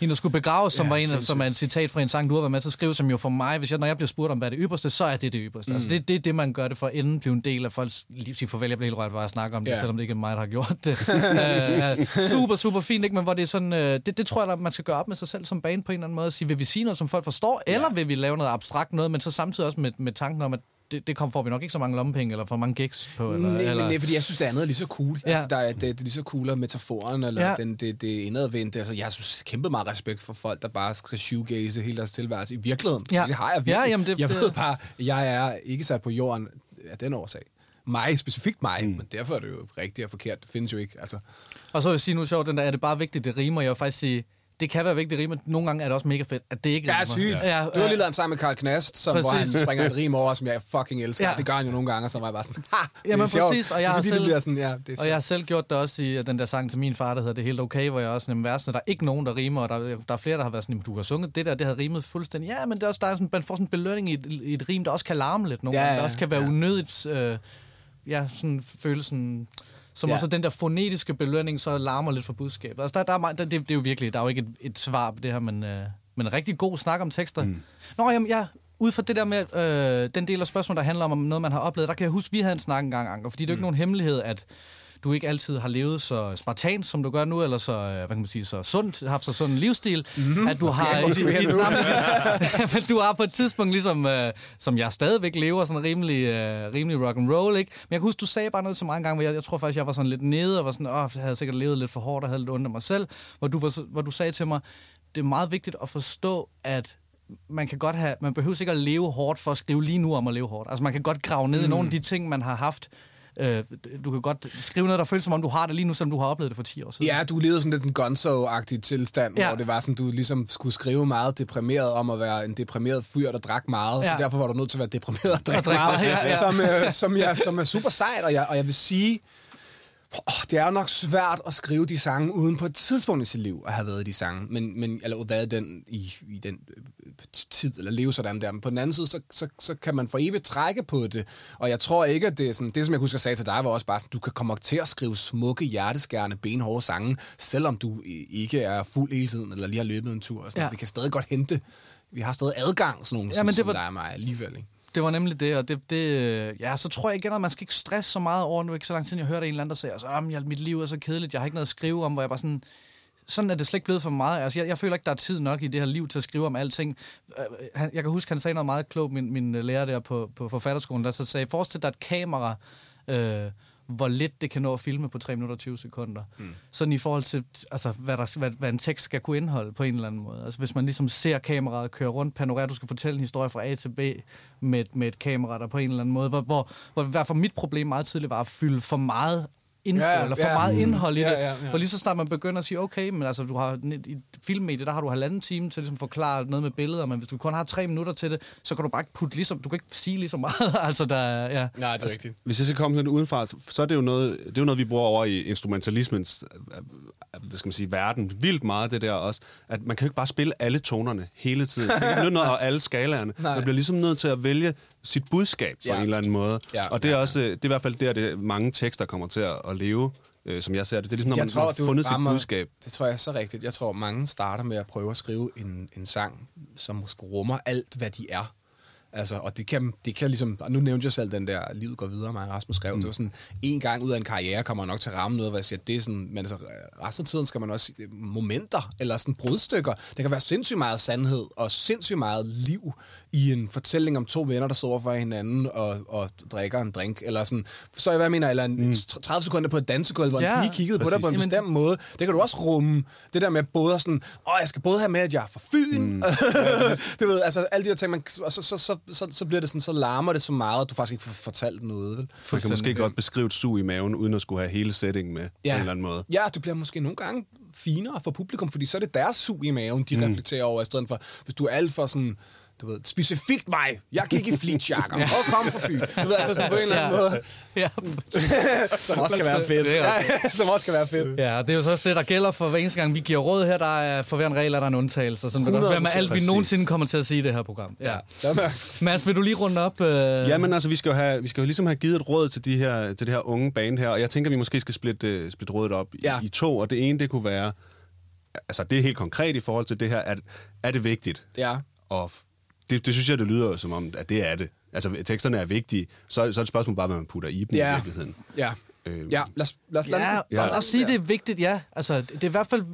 en, der skulle begraves, som Ja, var en, sindssygt. som er en citat fra en sang, du har været med til at skrive, som jo for mig, hvis jeg, når jeg bliver spurgt om, hvad er det ypperste, så er det det ypperste. Mm. Altså det, det er det, man gør det for, inden blive en del af folks liv. Sige farvel, jeg bliver helt rørt, bare at snakke om det, Ja. selvom det ikke er mig, der har gjort det. uh, super, super fint, ikke? men hvor det er sådan, uh, det, det tror jeg, man skal gøre op med sig selv som band på en eller anden måde, og sige, vil vi sige noget, som folk forstår, eller vil vi lave noget abstrakt noget, men så samtidig også med, med tanken om, at det, det kom, får vi nok ikke så mange lommepenge, eller for mange gigs på. Eller, Nej, eller, er, fordi jeg synes, det andet er lige så cool. Ja. Altså, der er, det, det er lige så cool, og metaforen, eller ja. Den, det, det indadvendte. Altså, jeg synes kæmpe meget respekt for folk, der bare skal shoegaze hele deres tilværelse. I virkeligheden, Ja. det har jeg virkelig. Ja, jamen, det- jeg det- ved bare, jeg er ikke sat på jorden af den årsag. Mig, specifikt mig, mm. men derfor er det jo rigtigt og forkert. Det findes jo ikke. Altså, Og så vil jeg sige nu sjovt, den der, er det bare vigtigt, det rimer. Jeg vil faktisk sige, det kan være vigtigt, det rimer. Nogle gange er det også mega fedt, at det ikke rimer. er sygt. Ja, Du har lige lavet en sammen med Karl Knast, som, hvor han Præcis. springer et rim over, som jeg fucking elsker. Ja. Ja. Det gør han jo nogle gange, og så var jeg bare sådan, ha, det Jamen er sjovt. præcis, og jeg har selv- det sådan, ja, det Og jeg har selv gjort det også i den der sang til min far, der hedder Det helt okay, hvor jeg også nemlig versene, der er ikke nogen, der rimer, og der, der er flere, der har været sådan, "Jamen, du har sunget det der, det har rimet fuldstændig. Ja, men det er også, der er sådan, man får sådan en belønning i et, i et rim, der også kan larme lidt nogle Ja, gange, ja, der også kan være ja. unødigt, øh, ja, sådan følelsen, som Ja. også den der fonetiske belønning, så larmer lidt for budskabet. Altså, der, der er, meget- der, det, det, er jo virkelig, der er jo ikke et, et svar på det her, men, øh, men en rigtig god snak om tekster. Mm. Nå, jamen, ja, ud fra det der med øh, den del af spørgsmålet, der handler om, om noget, man har oplevet, der kan jeg huske, vi havde en snak engang, Anker, fordi det er jo ikke nogen hemmelighed, at du ikke altid har levet så spartan, som du gør nu, eller så, øh, hvad kan man sige, så sundt, haft så sund en livsstil, mm-hmm. at du har... vi hen nu? men du har på et tidspunkt, ligesom, øh, som jeg stadigvæk lever, sådan rimelig, øh, rimelig rock and roll, ikke? Men jeg kan huske, du sagde bare noget til mig en gang, hvor jeg, jeg tror faktisk, jeg var sådan lidt nede, og var sådan, åh, jeg havde sikkert levet lidt for hårdt, og havde lidt ondt af mig selv, hvor du, var, hvor du sagde til mig, det er meget vigtigt at forstå, at man kan godt have, man behøver ikke at leve hårdt for at skrive lige nu om at leve hårdt. Altså man kan godt grave ned mm. i nogle af de ting, man har haft. Øh, du kan godt skrive noget, der føles som om, du har det lige nu, som du har oplevet det for 10 år siden. Ja, du levede sådan lidt en gonzo-agtig tilstand, ja. Hvor det var sådan, du ligesom skulle skrive meget deprimeret om at være en deprimeret fyr, der drak meget, ja. Så derfor var du nødt til at være deprimeret og drikke meget, ja, ja. Som, øh, som, jeg, som er super sejt, og jeg, og jeg vil sige, oh, det er jo nok svært at skrive de sange uden på et tidspunkt i sit liv at have været i de sange, men, men, eller været den i, i den øh, tid, eller leve sådan der. Men på den anden side, så, så, så kan man for evigt trække på det, og jeg tror ikke, at det er sådan, det som jeg husker at sige til dig, var også bare sådan, du kan komme til at skrive smukke, hjerteskærende, benhårde sange, selvom du i- ikke er fuld hele tiden, eller lige har løbet en tur. Og sådan. Ja. Vi kan stadig godt hente, vi har stadig adgang, sådan nogle, Ja, men det som var- dig og mig alligevel. Ikke? Det var nemlig det, og det, det, øh, ja, så tror jeg igen, at man skal ikke stresse så meget over, nu ikke så lang tid, jeg hørte en eller anden, der sagde, altså, mit liv er så kedeligt, jeg har ikke noget at skrive om, hvor jeg bare sådan, sådan er det slet ikke blevet for meget. Altså, jeg, jeg føler ikke, der er tid nok i det her liv til at skrive om alting. Øh, øh, jeg kan huske, han sagde noget meget klogt, min, min lærer der på, på forfatterskolen, der så sagde, forestil dig et kamera, øh, hvor lidt det kan nå at filme på 3 minutter og 20 sekunder. Mm. Sådan i forhold til, altså, hvad, der, hvad, hvad en tekst skal kunne indeholde på en eller anden måde. Altså, hvis man ligesom ser kameraet køre rundt, panorere, du skal fortælle en historie fra A til B med, med et kamera, der på en eller anden måde, hvor, hvor, hvor i hvert fald mit problem meget tidligt var at fylde for meget info, Ja, eller for ja. meget indhold i det. Ja, ja, ja. Hvor lige så snart man begynder at sige, okay, men altså, du har i et filmmedie, der har du halvanden time til ligesom at forklare noget med billeder, men hvis du kun har tre minutter til det, så kan du bare ikke putte ligesom, du kan ikke sige lige så meget. altså, der, er- ja. Nej, det er rigtigt. Hvis jeg skal komme lidt udenfra, så er det jo noget, det er jo noget vi bruger over i instrumentalismens øh, øh, hvad skal man sige, verden. Vildt meget det der også, at man kan jo ikke bare spille alle tonerne hele tiden. Det er ikke nødt og alle skalaerne. Nej. Man bliver ligesom nødt til at vælge sit budskab på Ja. en eller anden måde. Ja, og det er ja, også, det er i hvert fald der, det mange tekster kommer til at, at leve, øh, som jeg ser det. Det er ligesom, når jeg man tror, har fundet sit rammer, budskab. Det tror jeg er så rigtigt. Jeg tror, mange starter med at prøve at skrive en, en sang, som måske rummer alt, hvad de er. Altså, og det kan, det kan ligesom... Og nu nævnte jeg selv den der, livet går videre, mig Rasmus skrev. Mm. Det var sådan, en gang ud af en karriere kommer man nok til at ramme noget, hvor jeg siger, det er sådan... Men altså, resten af tiden skal man også... Momenter, eller sådan brudstykker. Det kan være sindssygt meget sandhed, og sindssygt meget liv i en fortælling om to venner, der står over for hinanden og, og drikker en drink. Eller sådan... Forstår jeg, hvad jeg mener? Eller en, mm. 30 sekunder på et dansegulv, hvor ja, en pige kiggede på dig præcis. på en Jamen, bestemt måde. Det kan du også rumme. Det der med både sådan, åh, jeg skal både have med, at jeg er fra Fyn. Mm. du ved, altså alle de her ting, man, og så, så, så, så, så bliver det sådan, så larmer det så meget, at du faktisk ikke får fortalt noget. Vel? Man kan måske godt beskrive et sug i maven, uden at skulle have hele settingen med ja. på en eller anden måde. Ja, det bliver måske nogle gange finere for publikum, fordi så er det deres sug i maven, de mm. reflekterer over, i stedet for, hvis du er alt for sådan, du ved, specifikt mig. Jeg gik i fleetjakker. ja. Og kom fra Fyn. Du ved, altså sådan på en eller anden måde. Ja. Som også kan være fedt. Det er også Ja, som også kan være fedt. Ja, det er jo så også det, der gælder for hver eneste gang, vi giver råd her. Der er for hver en regel, er der en undtagelse. Sådan vil også være med 100% alt, vi nogensinde kommer til at sige i det her program. Ja. Ja. Mads, vil du lige runde op? Øh... Ja, men altså, vi skal jo, have, vi skal jo ligesom have givet et råd til, de her, til det her unge band her, og jeg tænker, vi måske skal splitte, uh, splitte rådet op i, Ja. i to, og det ene, det kunne være, altså det er helt konkret i forhold til det her, at er det vigtigt? Ja. Og det, det synes jeg, det lyder som om, at det er det. Altså, teksterne er vigtige, så, så er det et spørgsmål bare, hvad man putter i dem Ja. i virkeligheden. Ja. Øh, Ja, lad os, lad os lade Ja, den- ja. Og, og sige, det er vigtigt, ja. Altså, det er i hvert fald...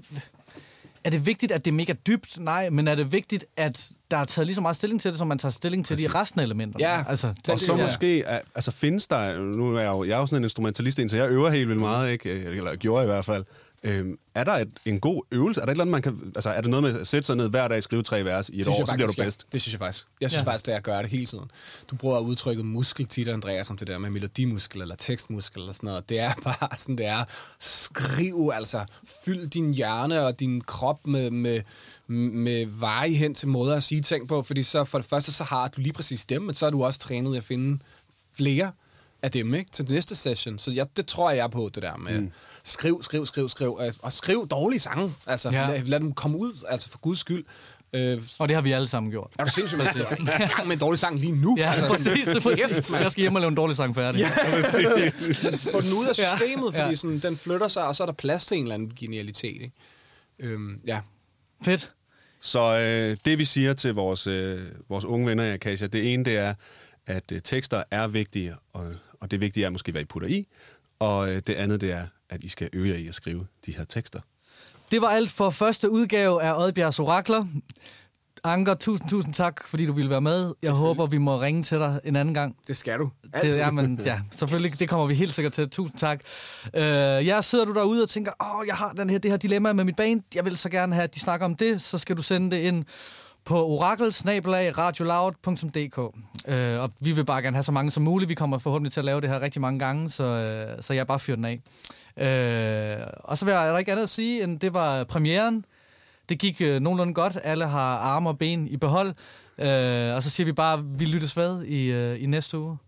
er det vigtigt, at det er mega dybt? Nej, men er det vigtigt, at der er taget lige så meget stilling til det, som man tager stilling til de resten af elementerne? Ja. altså, Og det, så ja. måske, er- altså findes der, nu er jeg jo, jeg er jo sådan en instrumentalist, så jeg øver helt vildt meget, ikke? eller gjorde i hvert fald. Øhm, er der et, en god øvelse? Er der et eller andet, man kan, altså er det noget med at sætte sig ned hver dag skrive tre vers i et år, så bliver du ja. bedst? Det synes jeg faktisk. Jeg synes Ja. ja. faktisk, at jeg gør det hele tiden. Du bruger udtrykket muskel tit, Andreas, som det der med melodimuskel eller tekstmuskel eller sådan noget. Det er bare sådan, det er. Skriv altså. Fyld din hjerne og din krop med, med, med veje hen til måder at sige ting på, fordi så for det første, så har du lige præcis dem, men så er du også trænet i at finde flere af dem, ikke? Til næste session. Så jeg, det tror jeg er på, det der med mm. skriv, skriv, skriv, skriv. øh, Og skriv dårlige sange. Altså, Ja. lad, lad dem komme ud, altså for guds skyld. Øh, Og det har vi alle sammen gjort. er du sindssygt, man er i gang med en dårlig sang lige nu? Ja, altså, præcis. præcis. kæft. Jeg skal hjem og lave en dårlig sang færdig. Ja, altså, få den ud af systemet, Ja. fordi sådan, den flytter sig, og så er der plads til en eller anden genialitet. Ikke? Øhm, ja. Fedt. Så øh, det vi siger til vores, øh, vores unge venner i Acacia, det ene det er, at øh, tekster er vigtige, og, og det vigtige er måske, hvad I putter i. Og øh, det andet det er, at I skal øve jer i at skrive de her tekster. Det var alt for første udgave af Oddbjergs Orakler. Anker, tusind, tusind tak, fordi du ville være med. Jeg håber, vi må ringe til dig en anden gang. Det skal du. Det, ja, men, ja, selvfølgelig, det kommer vi helt sikkert til. Tusind tak. Øh, jeg sidder du derude og tænker, åh, jeg har den her, det her dilemma med mit band. Jeg vil så gerne have, at de snakker om det. Så skal du sende det ind på orakelsnabelagradioloud.dk øh, Og vi vil bare gerne have så mange som muligt. Vi kommer forhåbentlig til at lave det her rigtig mange gange, så, øh, så jeg bare fyrer den af. Øh, og så vil jeg er der ikke andet at sige, end det var premieren. Det gik øh, nogenlunde godt. Alle har arme og ben i behold. Øh, og så siger vi bare, vi lyttes ved i, øh, i næste uge.